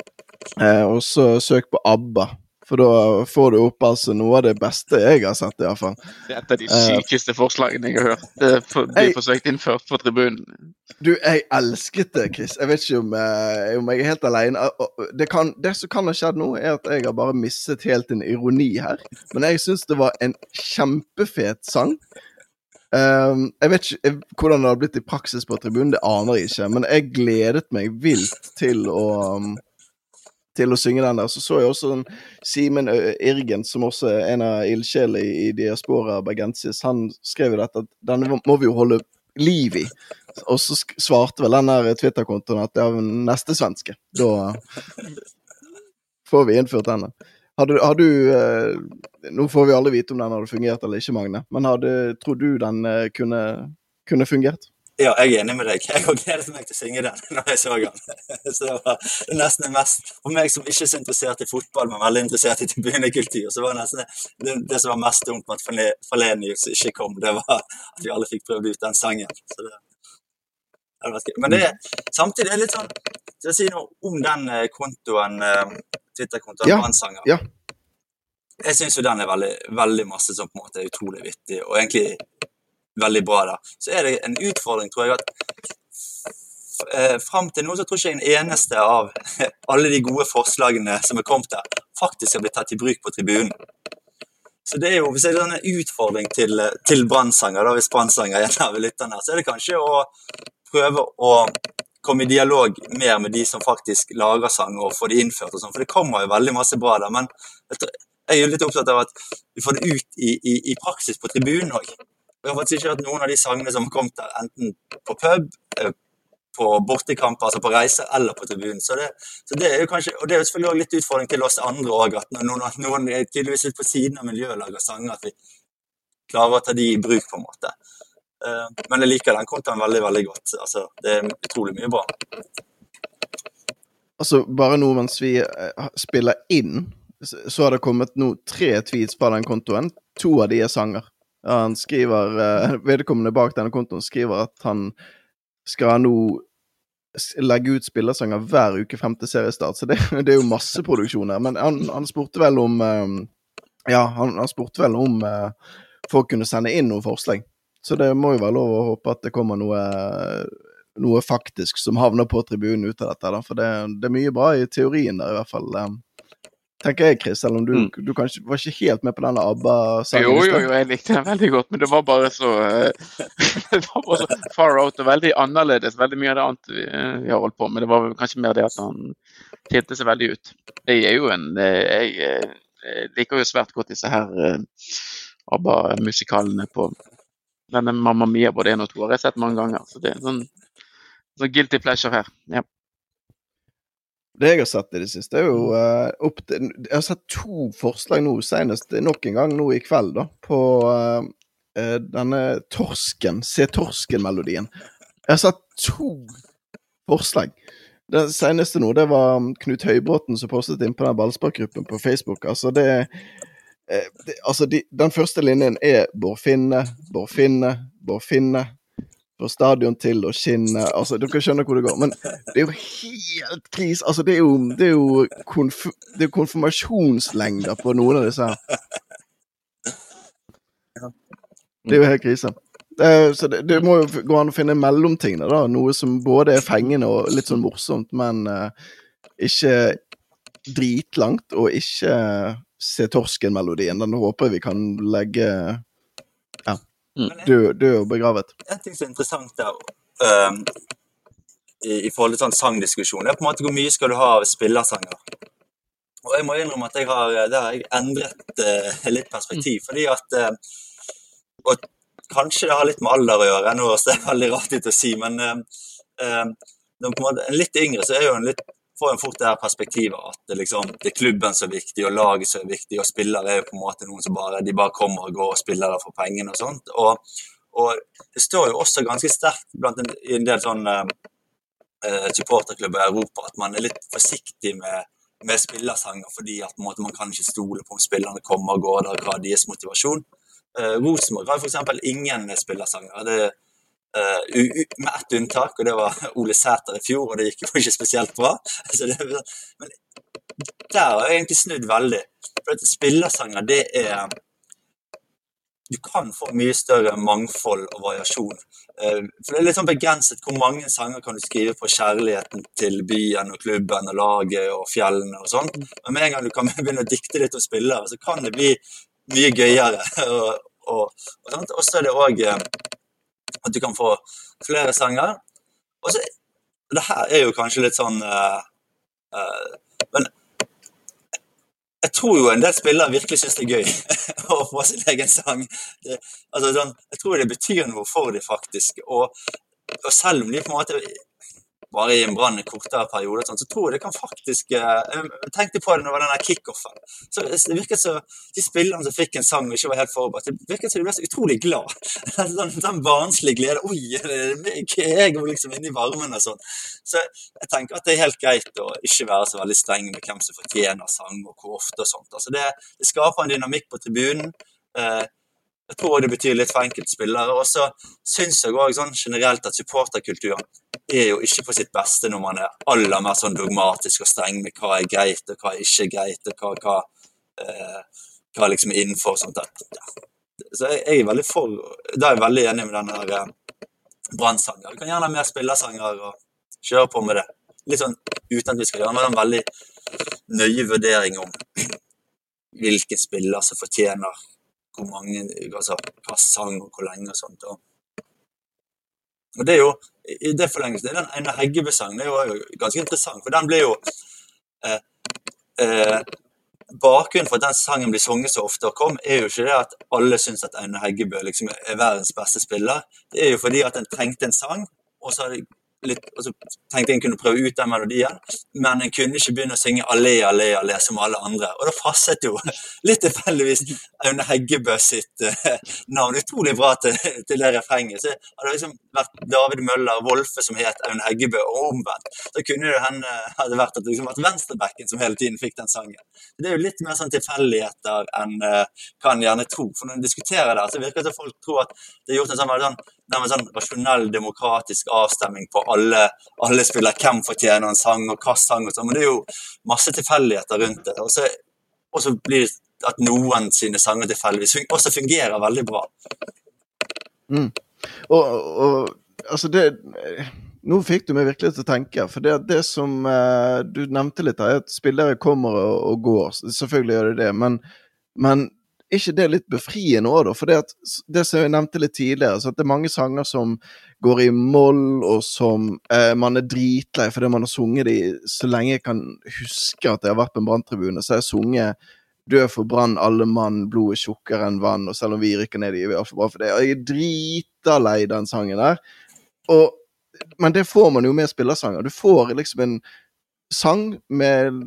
Uh, og så søk på ABBA. For da får du opp altså noe av det beste jeg har sett, iallfall. Det er et av de eh, sykeste uh, forslagene jeg har hørt. Blir forsøkt innført på tribunen. Du, jeg elsket det, Chris. Jeg vet ikke om, uh, om jeg er helt alene. Det, kan, det, som kan ha skjedd nå, er at jeg har bare mistet helt en ironi her. Men jeg syns det var en kjempefet sang. Um, jeg vet ikke hvordan det hadde blitt i praksis på tribunen, det aner jeg ikke. Men jeg gledet meg vilt til å um, til å synge den der. Så så jeg også Simen Irgen, som også er en av ildsjelene i Diaspora Bergensis, han skrev jo dette at denne må vi jo holde liv i. Og så svarte vel den der Twitter-kontoen at det er neste svenske. Da får vi innført denne. Har du, har du eh, Nå får vi alle vite om den hadde fungert eller ikke, Magne, men hadde, tror du den eh, kunne, kunne fungert? Ja, jeg er enig med deg. Jeg gledet meg til å synge den når jeg så den. Så det var nesten det mest For meg som ikke er så interessert i fotball, men veldig interessert i tribunekultur, så var det nesten det, det, som var mest dumt med at Falenius ikke kom, det var at vi alle fikk prøvd ut den sangen. Så det, det gøy. Men det, samtidig er det litt sånn Skal jeg si noe om den eh, kontoen, eh, Twitter-kontoen ja. Brannsanger? Ja. Jeg syns jo den er veldig, veldig masse som på en måte er utrolig vittig, og egentlig veldig bra der. Så er det en utfordring, tror jeg, at eh, fram til nå så tror jeg ikke en eneste av alle de gode forslagene som er kommet der, faktisk har blitt tatt i bruk på tribunen. Så det er jo, Hvis det er en utfordring til, til brannsanger, hvis brannsanger er en av lytterne, så er det kanskje å prøve å komme i dialog mer med de som faktisk lager sanger, og få det innført. og sånn, For det kommer jo veldig masse bra der. Men jeg er jo litt opptatt av at vi får det ut i, i, i praksis på tribunen òg. Jeg har faktisk ikke hørt noen av de sangene som har kommet der, enten på pub, eh, på bortekamp, altså på reise, eller på tribunen. Så så det er jo kanskje, og det er jo selvfølgelig også litt utfordring til oss andre òg, at noen, noen er tydeligvis litt på siden av miljøet lager sanger, at vi klarer å ta de i bruk, på en måte. Eh, men jeg liker den kontoen veldig, veldig godt. Altså, det er utrolig mye bra. Altså, bare nå mens vi eh, spiller inn, så har det kommet nå tre tweets fra den kontoen. To av de er sanger. Han skriver uh, Vedkommende bak denne kontoen skriver at han skal nå legge ut spillersanger hver uke frem til seriestart, så det, det er jo masseproduksjon her. Men han, han, spurte vel om um, Ja, han, han, spurte vel om uh, folk kunne sende inn noen forslag. Så det må jo være lov å håpe at det kommer noe, noe faktisk som havner på tribunen ut av dette. For det, det, er mye bra i teorien der, i hvert fall. Tenker jeg, Chris, selv om du, mm. du kanskje var ikke helt med på denne ABBA-sangen? Jo, jo, jo, jeg likte den veldig godt, men det var bare så uh, det var bare så far out og veldig annerledes. Veldig mye av det annet vi, uh, vi, har holdt på med. Det var kanskje mer det at han tilte seg veldig ut. Jeg er jo en uh, jeg, liker jo svært godt disse her ABBA-musikalene på denne Mamma Mia både én og to har jeg sett mange ganger. Så det er sånn, sånn guilty pleasure her. ja. Det jeg har sett i det siste, er jo uh, opp til Jeg har sett to forslag nå, senest nok en gang nå i kveld, da, på uh, denne Torsken, Se Torsken-melodien. Jeg har sett to forslag. Det seneste nå, det var Knut Høybråten som postet inn på den ballsparkgruppen på Facebook. Altså, det, det Altså, de, den første linjen er Bård Finne, Bård Finne, Bård Finne, fra stadion til å skinne Altså, dere skjønner hvor det går. Men det er jo helt krise. Altså, det er jo, det er jo, konf det er konfirmasjonslengder på noen av disse her. Det er jo helt krise. Det, så det, det, må jo gå an å finne mellomtingene, da. Noe som både er fengende og litt sånn morsomt, men uh, ikke dritlangt, og ikke se torsken-melodien. Den håper jeg vi kan legge. Død, død og begravet. En ting som er interessant der, um, i, i, forhold til sånn sangdiskusjon, er på en måte hvor mye skal du ha av spillersanger. Og jeg må innrømme at jeg har, har jeg endret uh, litt perspektiv. Mm. fordi at uh, og kanskje det har litt med alder å gjøre. Nå høres det veldig rart ut å si, men uh, når på en måte, en litt yngre så er jo en litt får en fort det her perspektivet at det, liksom, det er klubben som er viktig, og laget som er viktig, og spillere er jo på en måte noen som bare de bare kommer og går og spiller der for pengene og sånt. Og, og det står jo også ganske sterkt blant en, i en del sånne eh, supporterklubber i Europa at man er litt forsiktig med, med spillersanger fordi at måte, man kan ikke stole på om spillerne kommer og går der, hva deres motivasjon. Eh, Rosenborg har f.eks. ingen spillersanger. Det Uh, med ett unntak, og det var Ole Sæter i fjor, og det gikk jo ikke spesielt bra. Det, men der har jeg egentlig snudd veldig. For spillersanger, det er Du kan få mye større mangfold og variasjon. Uh, for Det er litt sånn begrenset hvor mange sanger kan du skrive på kjærligheten til byen og klubben og laget og fjellene og sånn. Men med en gang du kan begynne å dikte litt om spillere, så kan det bli mye gøyere. og, og, og, og så er det også at du kan få flere sanger. Og så, Det her er jo kanskje litt sånn uh, uh, Men jeg tror jo en del spillere virkelig syns det er gøy å få sin egen sang. Det, altså, sånn, jeg tror det betyr noe for dem, faktisk. Og, og selv om de på en måte bare i en brann kortere periode, sånn, så tror jeg det kan faktisk eh, Jeg tenkte på det når det var den kickoffen. Så det virket så, De spillerne som fikk en sang og ikke var helt forberedt, det virket som de ble så utrolig glad. Den, den barnslige glede. Oi, jeg går liksom inne i varmen og sånn. Så jeg tenker at det er helt greit å ikke være så veldig streng med hvem som fortjener sang, og hvor ofte og sånt. Altså det, det skaper en dynamikk på tribunen. Eh, jeg tror det betyr litt for enkeltspillere. Og så syns jeg òg sånn generelt at supporterkulturen er jo ikke på sitt beste når man er aller mer sånn dogmatisk og streng med hva er greit og hva er ikke greit, og hva, hva, eh, hva liksom er innenfor. sånt. Ja. Så jeg, jeg, er veldig for Da er jeg veldig enig med den der eh, Brann-sanger. Vi kan gjerne ha mer spillersanger og kjøre på med det. Litt sånn uten at vi skal gjøre en veldig nøye vurdering om hvilken spiller som fortjener hvor mange altså, hva sang og hvor lenge og sånt. Og, og det er jo, i det forlengelsen, er den Einar Heggebø-sangen ganske interessant, for den blir jo eh, eh, Bakgrunnen for at den sangen blir sunget så ofte og kom, er jo ikke det at alle syns at Einar Heggebø liksom er verdens beste spiller. Det er jo fordi at en trengte en sang, og så litt, altså, tenkte jeg kunne prøve ut den melodien, men en kunne ikke begynne å synge 'Allé, allé, allé' som alle andre. Og da passet jo litt tilfeldigvis Aune Heggebø sitt uh, navn utrolig bra til, til det refrenget. Så hadde det liksom vært David Møller Wolfe som het Aune Heggebø, og omvendt. Da kunne det hende hadde vært at det liksom vært venstrebacken som hele tiden fikk den sangen. Det er jo litt mer sånn tilfeldigheter enn uh, kan gjerne tro. For når en diskuterer det, så virker det som folk tror at det er gjort en sånn, sånn sånn rasjonell, demokratisk avstemming på alle, alle spiller hvem fortjener en sang og hva sang og sånn, men det er jo masse tilfeldigheter rundt det. Og så, blir det at noen sine sanger tilfeldigvis også fungerer veldig bra. Mm. Og, og, altså det Nå fikk du meg virkelig til å tenke. For det, det som eh, du nevnte litt, er at spillere kommer og, og går. Selvfølgelig gjør de det. Men, men ikke det litt befriende òg, da? For det, at, det som jeg nevnte litt tidligere, så at det er mange sanger som går i moll, og som eh, man er dritlei fordi man har sunget de så lenge jeg kan huske at jeg har vært på en branntribune. Så har jeg sunget 'Død for brann, alle mann, blod er tjukkere enn vann', og selv om vi rykker ned, i vi altfor bra for det. Og jeg er drita lei den sangen der. Og, men det får man jo med spillersanger. Du får liksom en sang med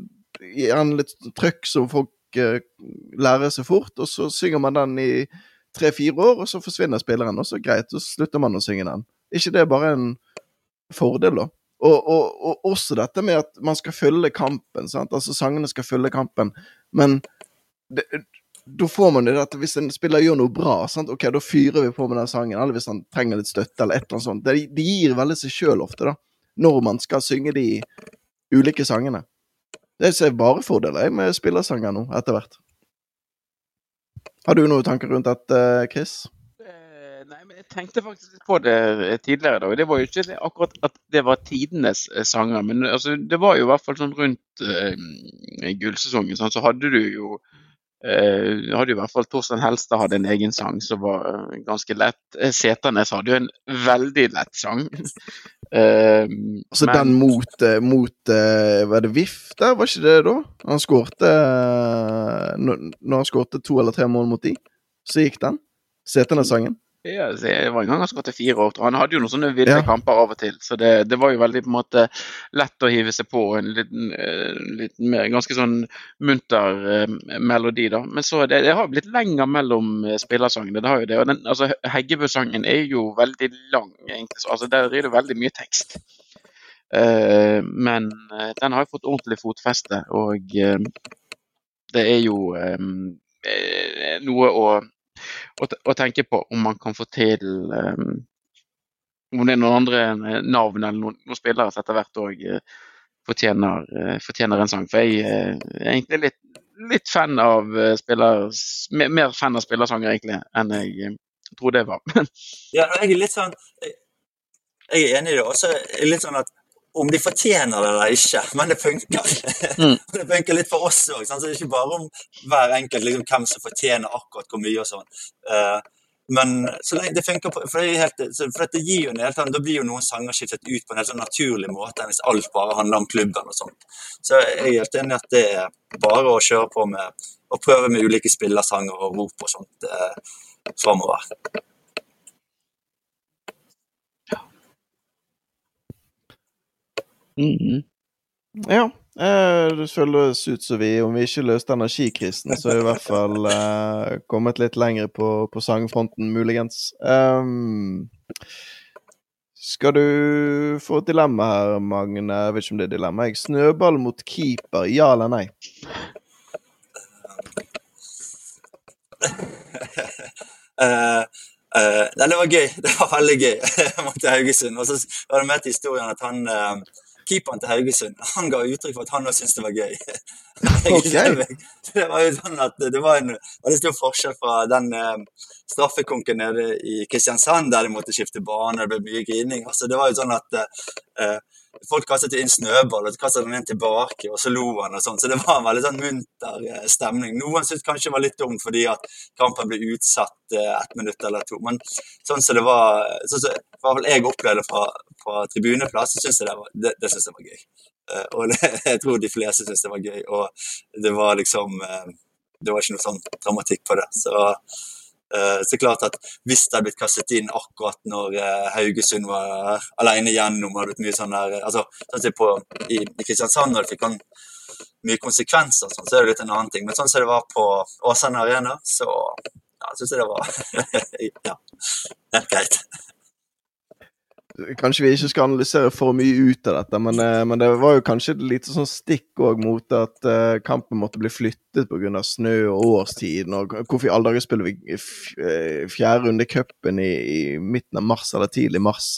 gjerne litt trøkk som folk lærer seg fort, og så synger man den i tre-fire år, og så forsvinner spilleren, og så greit, så slutter man å synge den. ikke det er bare en fordel, da? Og, og, og, også dette med at man skal følge kampen. sant? Altså Sangene skal følge kampen. Men da får man det at hvis en spiller gjør noe bra, sant? ok, da fyrer vi på med den sangen. Eller hvis han trenger litt støtte, eller et eller annet sånt. Det, det gir veldig seg sjøl ofte, da. Når man skal synge de ulike sangene. Det ser bare fordeler med spillersanger nå, etter hvert. Har du noen tanker rundt dette, Chris? Eh, nei, men Jeg tenkte faktisk på det tidligere. da. Det var jo ikke akkurat at det var tidenes eh, sanger, men altså, det var jo i hvert fall sånn rundt uh, gullsesongen. Sånn, så hadde du jo Uh, hadde jo i hvert fall Torstein Helstad hadde en egen sang som var ganske lett. Setanes hadde jo en veldig lett sang. Uh, altså men... den mot, mot Var det VIF der, var ikke det da? Han skårte Når han skårte to eller tre mål mot de, så gikk den. Seternes-sangen. Ja, det var en gang han skulle til fire år. Han hadde jo noen sånne ville Ja. kamper av og til, så det, det var jo veldig på en måte lett å hive seg på en liten, eh, litt mer, ganske sånn munter eh, melodi. da. Men så det, det har blitt lenger mellom eh, spillersangene. det har jo det. Og den, altså, Heggebø-sangen er jo veldig lang, egentlig. så, altså Der er det veldig mye tekst. Eh, men eh, den har jo fått ordentlig fotfeste, og eh, det er jo noe å å, tenke på om man kan få til um, Om det er noen andre eh, navn eller noen, noen spillere som etter hvert òg fortjener, uh, fortjener en sang. For jeg uh, er egentlig litt, litt fan av eh, spiller, mer, fan av spillersanger egentlig enn jeg trodde det var. Ja, jeg er litt sånn Jeg jeg er enig i det. Også litt sånn at om de fortjener det eller ikke, men det funker. Mm. det funker litt for oss òg. Så det er ikke bare om hver enkelt liksom, hvem som fortjener akkurat hvor mye og sånn. Uh, men så lenge det funker for det, helt, for det gir jo en helt annen, Da blir jo noen sanger skiftet ut på en helt sånn naturlig måte enn hvis alt bare handler om klubben og sånt. Så jeg er helt enig i at det er bare å kjøre på med å prøve med ulike spillersanger og rop og sånt eh, framover. Mhm. Ja. Eh, det føles ut som vi, om vi ikke løste energikrisen, så er vi i hvert fall eh, kommet litt lenger på, på sangfronten, muligens. Um, skal du få et dilemma her, Magne? Jeg vet ikke om det er dilemma. Jeg. Snøball mot keeper, ja eller nei? uh, uh, det var gøy. Det var veldig gøy mot Haugesund. Og så var det med til historien at han eh, Keeperen til Haugesund han ga uttrykk for at han også syntes det var gøy. Okay. det var jo sånn at det var en veldig stor forskjell fra den eh, straffekonken nede i Kristiansand, der de måtte skifte bane, det ble mye grining. Altså, det var jo sånn at eh, folk kastet inn snøball, og så kastet han inn tilbake, og så lo han og sånn. Så det var en veldig sånn munter eh, stemning. Noen syntes kanskje det var litt dumt fordi at kampen ble utsatt eh, ett minutt eller to. Men sånn som det var, sånn i hvert fall jeg opplevde fra, fra tribuneplass, så syns jeg det var, det, det synes jeg var gøy. Eh, og det, jeg tror de fleste syntes det var gøy. Og det var liksom eh, Det var ikke noe sånn dramatikk på det. Så eh, så klart at hvis det hadde blitt kastet inn akkurat når Haugesund var alene igjennom, hadde blitt mye sånn der altså, sånn på, i, I Kristiansand, når det fikk han mye konsekvenser, sånn, så er det litt en annen ting. Men sånn som det var på Åsane Arena, så ja, syns jeg det var ja, helt greit. Kanskje vi ikke skal analysere for mye ut av dette, men, eh, men det var jo kanskje et lite sånn stikk òg mot at eh, kampen måtte bli flyttet pga. snø og årstiden. Og hvorfor i alle dager spiller vi eh, fjerde runde i cupen i, i midten av mars eller tidlig mars?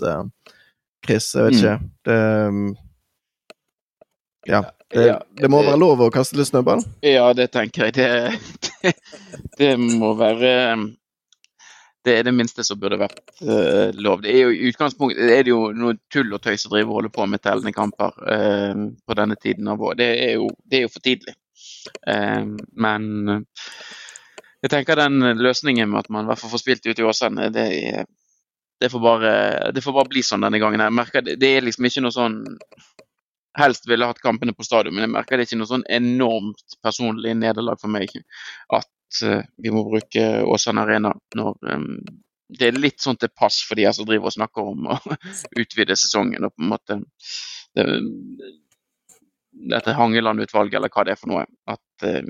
Chris, jeg vet ikke. Det mm, Ja. Det, det må være lov å kaste litt snøball? Ja, det tenker jeg. Det, det, det må være Det er det minste som burde vært uh, lov. Det er jo I utgangspunktet er det jo noe tull og tøys å drive og holde på med tellende kamper uh, på denne tiden av året. Det, er jo- for tidlig. Uh, men jeg tenker den løsningen med at man i hvert fall får spilt ute i Åsane, det, det, får bare, det får bare bli sånn denne gangen. Jeg merker det, det er liksom ikke noe sånn helst ville hatt kampene på stadion, men jeg merker det er ikke noe sånn enormt personlig nederlag for meg at vi må bruke Åsane Arena når eh, det er litt sånn til pass for de her som driver og snakker om å utvide sesongen og på en måte det, dette Hangeland-utvalget eller hva det er for noe. At eh,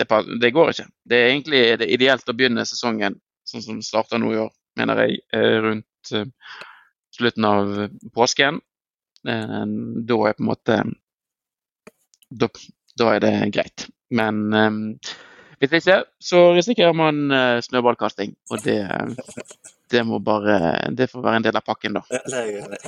det, det går ikke. Det er egentlig det er ideelt å begynne sesongen sånn som starter nå i år, mener jeg, eh, rundt eh, slutten av påsken. Eh, Da er på en måte Da, da er det greit. Men eh, hvis ikke, så risikerer man eh, snøballkasting. Og det, det må bare Det får være en del av pakken, da. Ja, det er.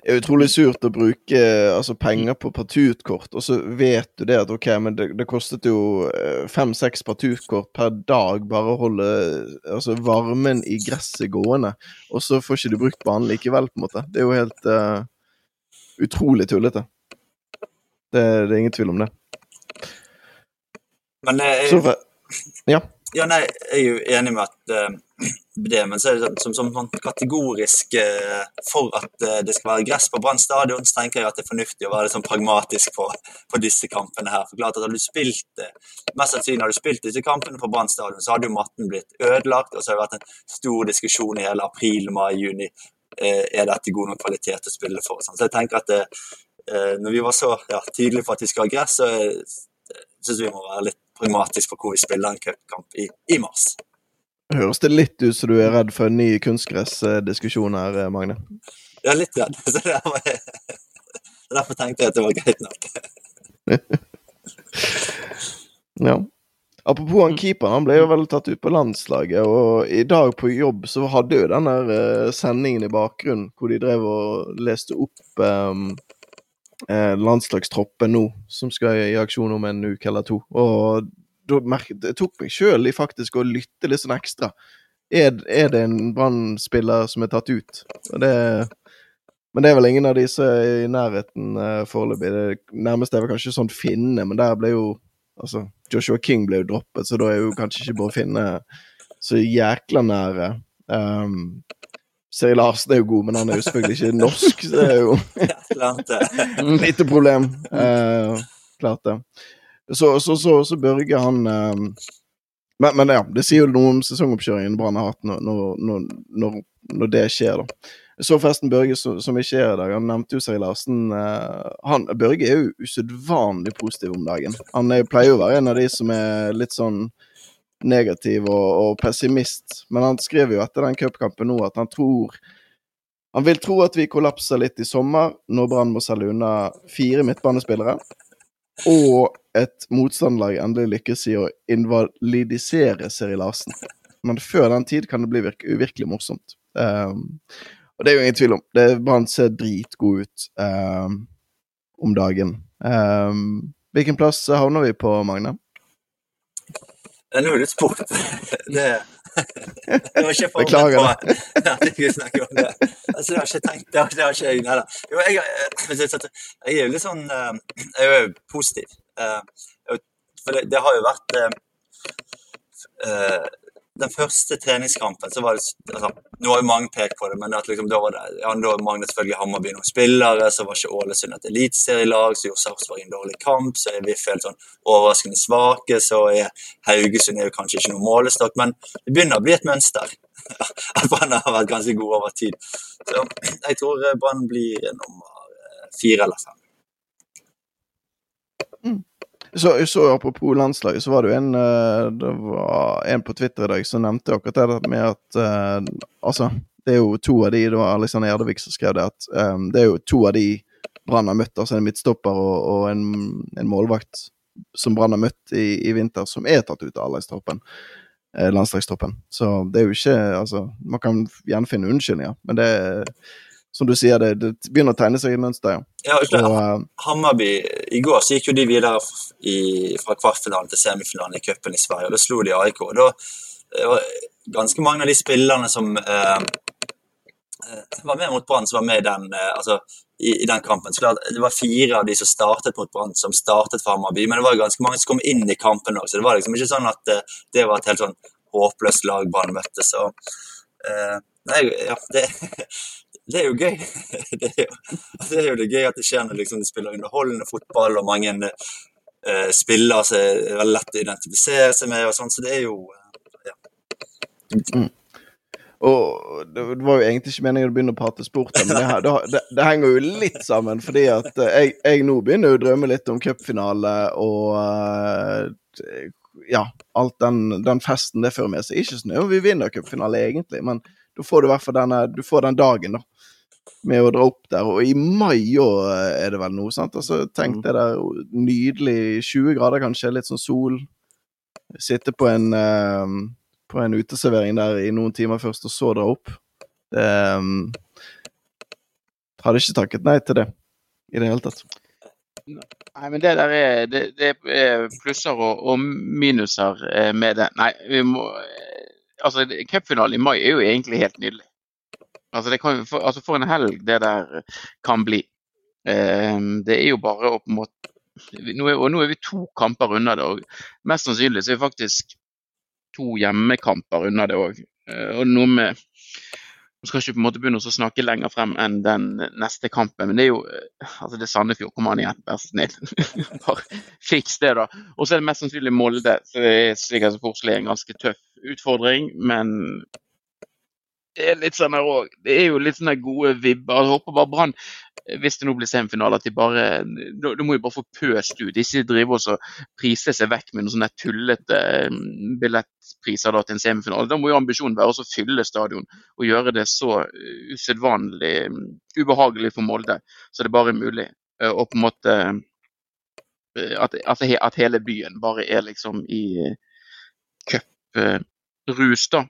Det er utrolig surt å bruke altså, penger på partutkort, og så vet du det at ok, men det, det kostet jo eh, fem-seks partutkort per dag bare å holde altså, varmen i gresset gående, og så får ikke du brukt banen likevel, på en måte. Det er jo helt uh, utrolig tullete. Det, det er ingen tvil om det. Men jeg, Så, ja. ja, nei, jeg er jo enig med at uh, det, men så er det sånn, som, som, som kategorisk uh, for at uh, det skal være gress på Brann stadion, så tenker jeg at det er fornuftig å være sånn pragmatisk på, på disse kampene her. For klart at Hadde du spilt mest sannsynlig hadde du spilt disse kampene på Brann stadion, så hadde jo matten blitt ødelagt, og så har det vært en stor diskusjon i hele april, mai, juni. Er dette god nok kvalitet å spille for? Sånn. Så jeg tenker at når vi var så ja, tydelige på at vi skal ha gress, så syns vi må være litt pragmatisk for hvor vi spiller en cupkamp i, i mars. Høres det litt ut som du er redd for en ny kunstgressdiskusjon her, Magne? Ja, litt redd. Så derfor, derfor tenkte jeg at det var greit nok. ja. Apropos han keeperen, han ble jo vel tatt ut på landslaget. Og i dag på jobb så hadde jo den der uh, sendingen i bakgrunnen hvor de drev og leste opp um, eh, landslagstroppen nå, som skal i aksjon om en uke eller to. Og da merket, det tok meg sjøl i faktisk å lytte litt sånn ekstra. Er, er det en Brann-spiller som er tatt ut? Det, men det er vel ingen av er i nærheten eh, foreløpig. Det nærmeste er vel kanskje sånn Finne, men der ble jo Altså, Joshua King ble jo droppet, så da er jo kanskje ikke bare Finne så jækla nære. Um, Seri Larsen er jo god, men han er jo selvfølgelig ikke norsk, så det er jo et lite problem. Eh, klart det. Så, så, så, så Børge, han eh, men, men, ja, det sier jo noe om sesongoppkjøringen Brann har hatt når, når, når, når, det skjer, da. Så forresten Børge som, som ikke er i dag. Han nevnte jo Seri Larsen. Eh, han, Børge er jo usedvanlig positiv om dagen. Han er, pleier jo å være en av de som er litt sånn negativ og, og, pessimist, men han skrev jo etter den cupkampen nå at han tror Han vil tro at vi kollapser litt i sommer, når Brann må selge unna fire midtbanespillere, og et motstanderlag endelig lykkes i å invalidisere Seri Larsen. Men før den tid kan det bli uvirkelig morsomt. Um, og det er jo ingen tvil om. Det Brann ser dritgod ut um, om dagen. Um, hvilken plass havner vi på, Magne? Nå er du spurt. Det, det var ikke forberedt på at jeg skulle snakke om det. Altså, det har ikke tenkt, det har, det har ikke jeg heller. Jo, jeg, jeg, er jo litt sånn eh, Jeg er jo positiv. Eh, for det, det har jo vært den første treningskampen så var det altså, Nå har jo mange pekt på det, men liksom, da var det ja, da manglet selvfølgelig Hammarby noen spillere. Så var ikke Ålesund et eliteserielag, så gjorde Sarpsborg en dårlig kamp. Så er vi helt sånn overraskende svake. Så er Haugesund er jo kanskje ikke noen målestokk, men det begynner å bli et mønster. At Brann har vært ganske god over tid. Så jeg tror Brann blir nummer eh, fire eller fem. Så, så Apropos landslaget, så var det jo en eh, det var en på Twitter i dag som nevnte akkurat det med at uh, Altså, det er jo to av de Det var Alexander Gjerdevik som skrev det, at um, det er jo to av de Brann har møtt, altså en midtstopper og, og en, en, målvakt som Brann har møtt i, i, vinter, som er tatt ut av landslagstroppen. Eh, landslagstroppen. Så det er jo ikke Altså, man kan gjerne finne unnskyldninger, men det er som du sier, det, det, begynner å tegne seg i mønster. Ja, ja og, uh, Hammarby I går så gikk jo de videre i, fra kvartfinalen til semifinalen i cupen i Sverige, og da slo de AIK. og da var ganske mange av de spillerne som uh, var med mot Brann, som var med i den, uh, altså, i, i, den kampen. Så det var fire av de som startet mot Brann, som startet for Hammarby, men det var ganske mange som kom inn i kampen òg, så det var liksom ikke sånn at det var et helt sånn håpløst lag Brann møtte. Så nei, ja, det det er jo gøy. Det er jo, det er jo, det gøy at det skjer når liksom, de spiller underholdende fotball, og mange uh, spiller som er lett å identifisere seg med, og sånn, så det er jo uh, ja. Mm. Og det, var jo egentlig ikke meningen å begynne å prate sport, men det, det, det, det, henger jo litt sammen. Fordi at eh, jeg, jeg nå begynner å drømme litt om cupfinale og ja, alt den, den, festen det fører med seg. Ikke sånn at vi vinner cupfinale, egentlig, men da får du denne, du får den dagen, da med å dra opp der. Og i mai òg er det vel noe, sant? Altså, tenk det der nydelig 20 grader, kanskje, litt sånn sol. Sitte på en, uh, på en uteservering der i noen timer først, og så dra opp. Um, Hadde ikke takket nei til det i det hele tatt. Nei, men det der er, det, det er plusser og, og, minuser eh, med det. Nei, vi må eh, Altså, cupfinalen i mai er jo egentlig helt nydelig. Altså, kan, for, altså for, en helg det der kan bli. Eh, det er jo bare å på en måte nå er, Og nå er vi to kamper unna det. og Mest sannsynlig så er vi faktisk to hjemmekamper unna det òg. Og noe med Nå skal ikke på en måte begynne å snakke lenger frem enn den neste kampen, men det er jo altså det er Sandefjord. Kom an igjen, vær så snill. Bare fiks det, da. Og så er det mest sannsynlig Molde. så det er sikkert er en ganske tøff utfordring, men det er litt sånn her òg. Det er jo litt sånne gode vibber. Jeg håper bare Brann, hvis det nå blir semifinale, at de bare Da må jo bare få pøst ut. Ikke drive og prise seg vekk med noen sånne tullete mm, billettpriser da, til en semifinale. Da må jo ambisjonen være å fylle stadion og gjøre det så usedvanlig mm, ubehagelig for Molde så det bare er mulig. Eh, og på en måte eh, at, at, at hele byen bare er liksom i cuprus, da.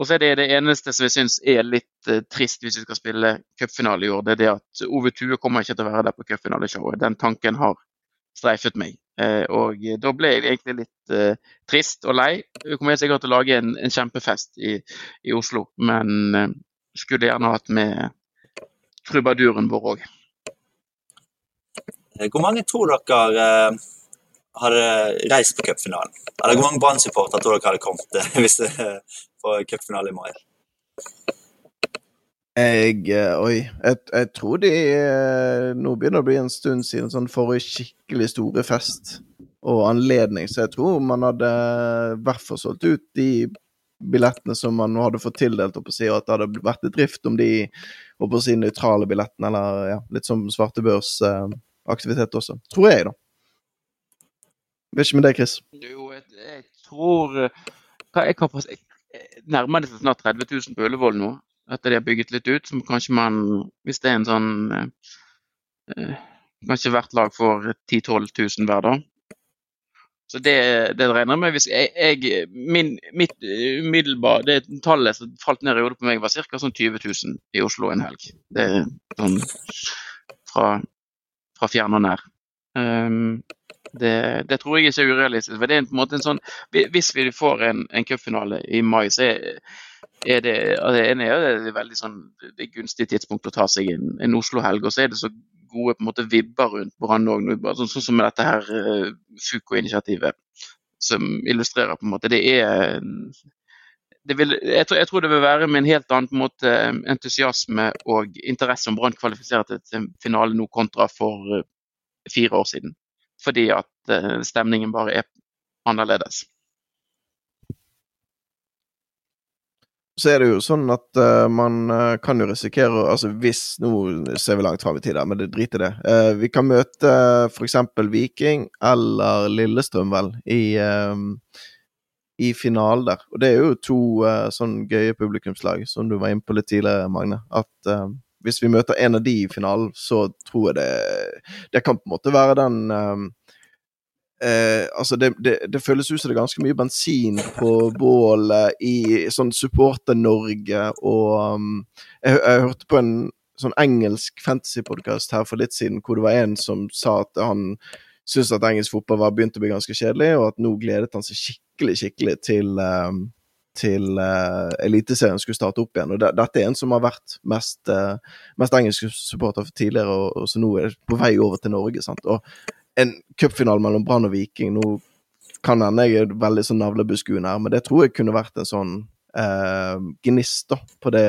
Og så er det det eneste som jeg syns er litt uh, trist hvis vi skal spille cupfinale i år, det er det at Ove Tue kommer ikke til å være der på cupfinaleshowet. Den tanken har streifet meg. Uh, og da ble jeg egentlig litt uh, trist og lei. Vi kommer sikkert til å lage en, en kjempefest i, i, Oslo, men skulle gjerne hatt med trubaduren vår òg. Hvor mange tror dere hadde reist på cupfinalen? Eller hvor mange Brann-supportere tror dere hadde kommet hvis det på cupfinale i mai? Jeg eh, Oi. Jeg, jeg, tror de eh, Nå begynner det å bli en stund siden sånn forrige skikkelig store fest og anledning, så jeg tror man hadde i hvert fall solgt ut de billettene som man hadde fått tildelt, og si, at det hadde vært et drift om de og på si nøytrale billettene, eller ja, litt som svartebørsaktivitet også. Tror jeg, da. Vet ikke med deg, Chris? Jo, jeg, jeg tror Hva er kapasitet nærmer det seg snart 30 000 på Ullevål nå, etter de har bygget litt ut. Så kanskje man, hvis det er en sånn eh, eh Kanskje hvert lag får 10 000-12 000 hver, da. Så det, det regner jeg med. Hvis jeg, jeg min, mitt umiddelbare det tallet som falt ned i hodet på meg, var ca. Sånn 20 000 i Oslo en helg. Det er sånn fra, fra fjern og nær. Um, det, det, tror jeg ikke er urealistisk. for det er på en måte en sånn, Hvis vi får en, en cupfinale i mai, så er, er det, altså, er det veldig sånn, det er gunstig tidspunkt å ta seg en, en Oslo-helg. Og så er det så gode på en måte vibber rundt Brann òg, sånn, sånn som med dette her uh, Fuko-initiativet. Som illustrerer på en måte Det er det vil, jeg, tror, jeg, tror, det vil være med en helt annen en måte, entusiasme og interesse om Brann kvalifiserer til finale nå kontra for uh, fire år siden fordi at eh, stemningen bare er annerledes. Så er det jo sånn at uh, man uh, kan jo risikere altså Hvis Nå ser vi langt fram i tid, men det driter det. Uh, vi kan møte uh, f.eks. Viking eller Lillestrøm, vel, i, i finalen der. Og det er jo to sånn gøye publikumslag, som du var inne på litt tidligere, Magne. At hvis vi møter en av de i finalen, så tror jeg det Det kan på en måte være den um, eh, Altså, det, det, det, føles ut som det er ganske mye bensin på bålet i sånn Supporter-Norge, og um, jeg, jeg, hørte på en sånn engelsk fantasy-podkast her for litt siden, hvor det var en som sa at han syntes at engelsk fotball var begynt å bli ganske kjedelig, og at nå gledet han seg skikkelig, skikkelig til um, til uh, Eliteserien skulle starte opp igjen. og det, Dette er en som har vært mest, uh, mest engelsk supporter for tidligere, og, og, så nå er det på vei over til Norge. sant? Og En cupfinale mellom Brann og Viking nå kan hende jeg er veldig sånn navlebeskuende her, men det tror jeg kunne vært en sånn uh, gnist da, på det,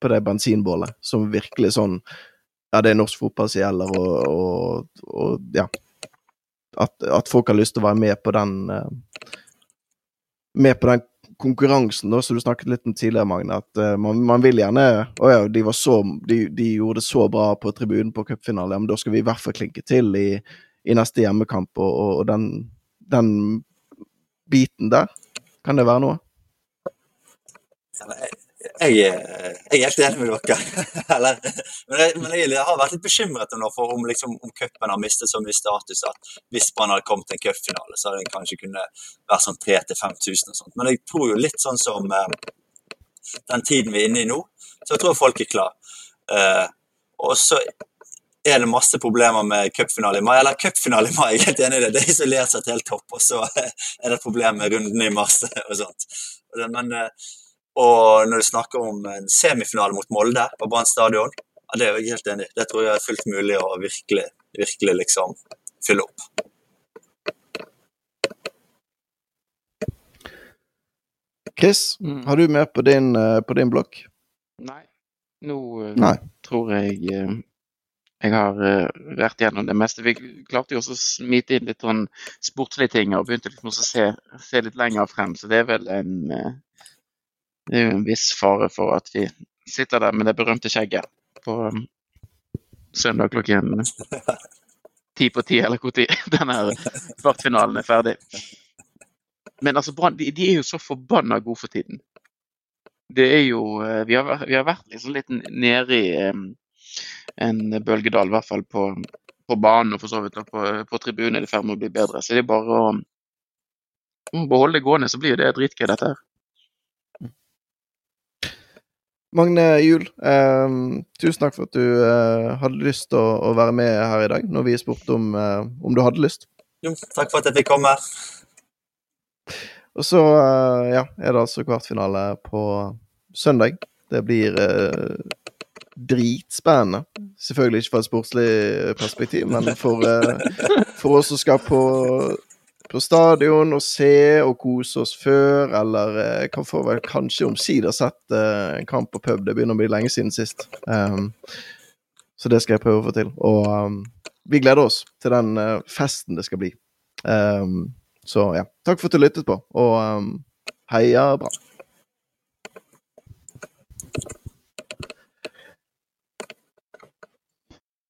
på det bensinbålet, som virkelig sånn Ja, det er norsk fotball som gjelder, og, og, og, ja at, at, folk har lyst til å være med på den med på den konkurransen, da, som du snakket litt om tidligere, Magne, at uh, man, man, vil gjerne Å ja, de, så, de, de, gjorde det så bra på tribunen på cupfinalen, ja, men da skal vi i hvert fall klinke til i, i neste hjemmekamp, og, og, og den, den, biten der. Kan det være noe? Jeg, jeg, er helt enig med dere. Eller, men, jeg, men jeg, har vært litt bekymret nå for om, liksom, har mistet så mye status at hvis man hadde kommet til en cupfinale, så hadde den kanskje kunne være sånn 3000-5000 og sånt. Men jeg tror jo litt sånn som eh, den tiden vi er inne i nå, så jeg tror folk er klar. Eh, og så er det masse problemer med cupfinale i mai. Eller cupfinale i mai, jeg er helt enig i det. Det er isolert sett helt topp, og så er det et problem med rundene i mars og sånt. Men eh, og når du snakker om en semifinale mot Molde på Brann stadion, ja, det er jeg helt enig i. Det tror jeg er fullt mulig å virkelig, virkelig liksom fylle opp. Chris, Mm. har du mer på din, eh, på din blokk? Nei. Nå eh, Nei. tror jeg eh, jeg har vært gjennom det meste. Vi klarte jo også å smite inn litt sånn sportslige ting og begynte liksom å se, se litt lenger frem. Så det er vel en Det er jo en viss fare for at vi sitter der med det berømte skjegget på um, søndag klokken ti på ti, eller tid denne kvartfinalen er ferdig. Men altså, Brann de, de er jo så forbanna gode for tiden. Det er jo eh, Vi har, vi har vært liksom litt nede i eh, en bølgedal, i hvert fall på, på banen og for så vidt og på, på tribunen er det i ferd med å bli bedre. Så det er bare å, å beholde det gående, så blir jo det dritgøy, dette her. Magne Juel, eh, tusen takk for at du eh, hadde lyst til å, å være med her i dag, når vi spurte om, eh, om du hadde lyst. Jo, takk for at jeg fikk komme. Og så eh, ja, er det altså kvartfinale på søndag. Det blir eh, dritspennende. Selvfølgelig ikke fra et sportslig perspektiv, men for, eh, for oss som skal på, på stadion og se og kose oss før, eller eh, kan få vel kanskje omsider sett eh, en kamp på pub. Det begynner å bli lenge siden sist. Um, så det skal jeg prøve å få til. Og um, vi gleder oss til den uh, festen det skal bli. Um, så ja, takk for at du lyttet på, og heia Brann.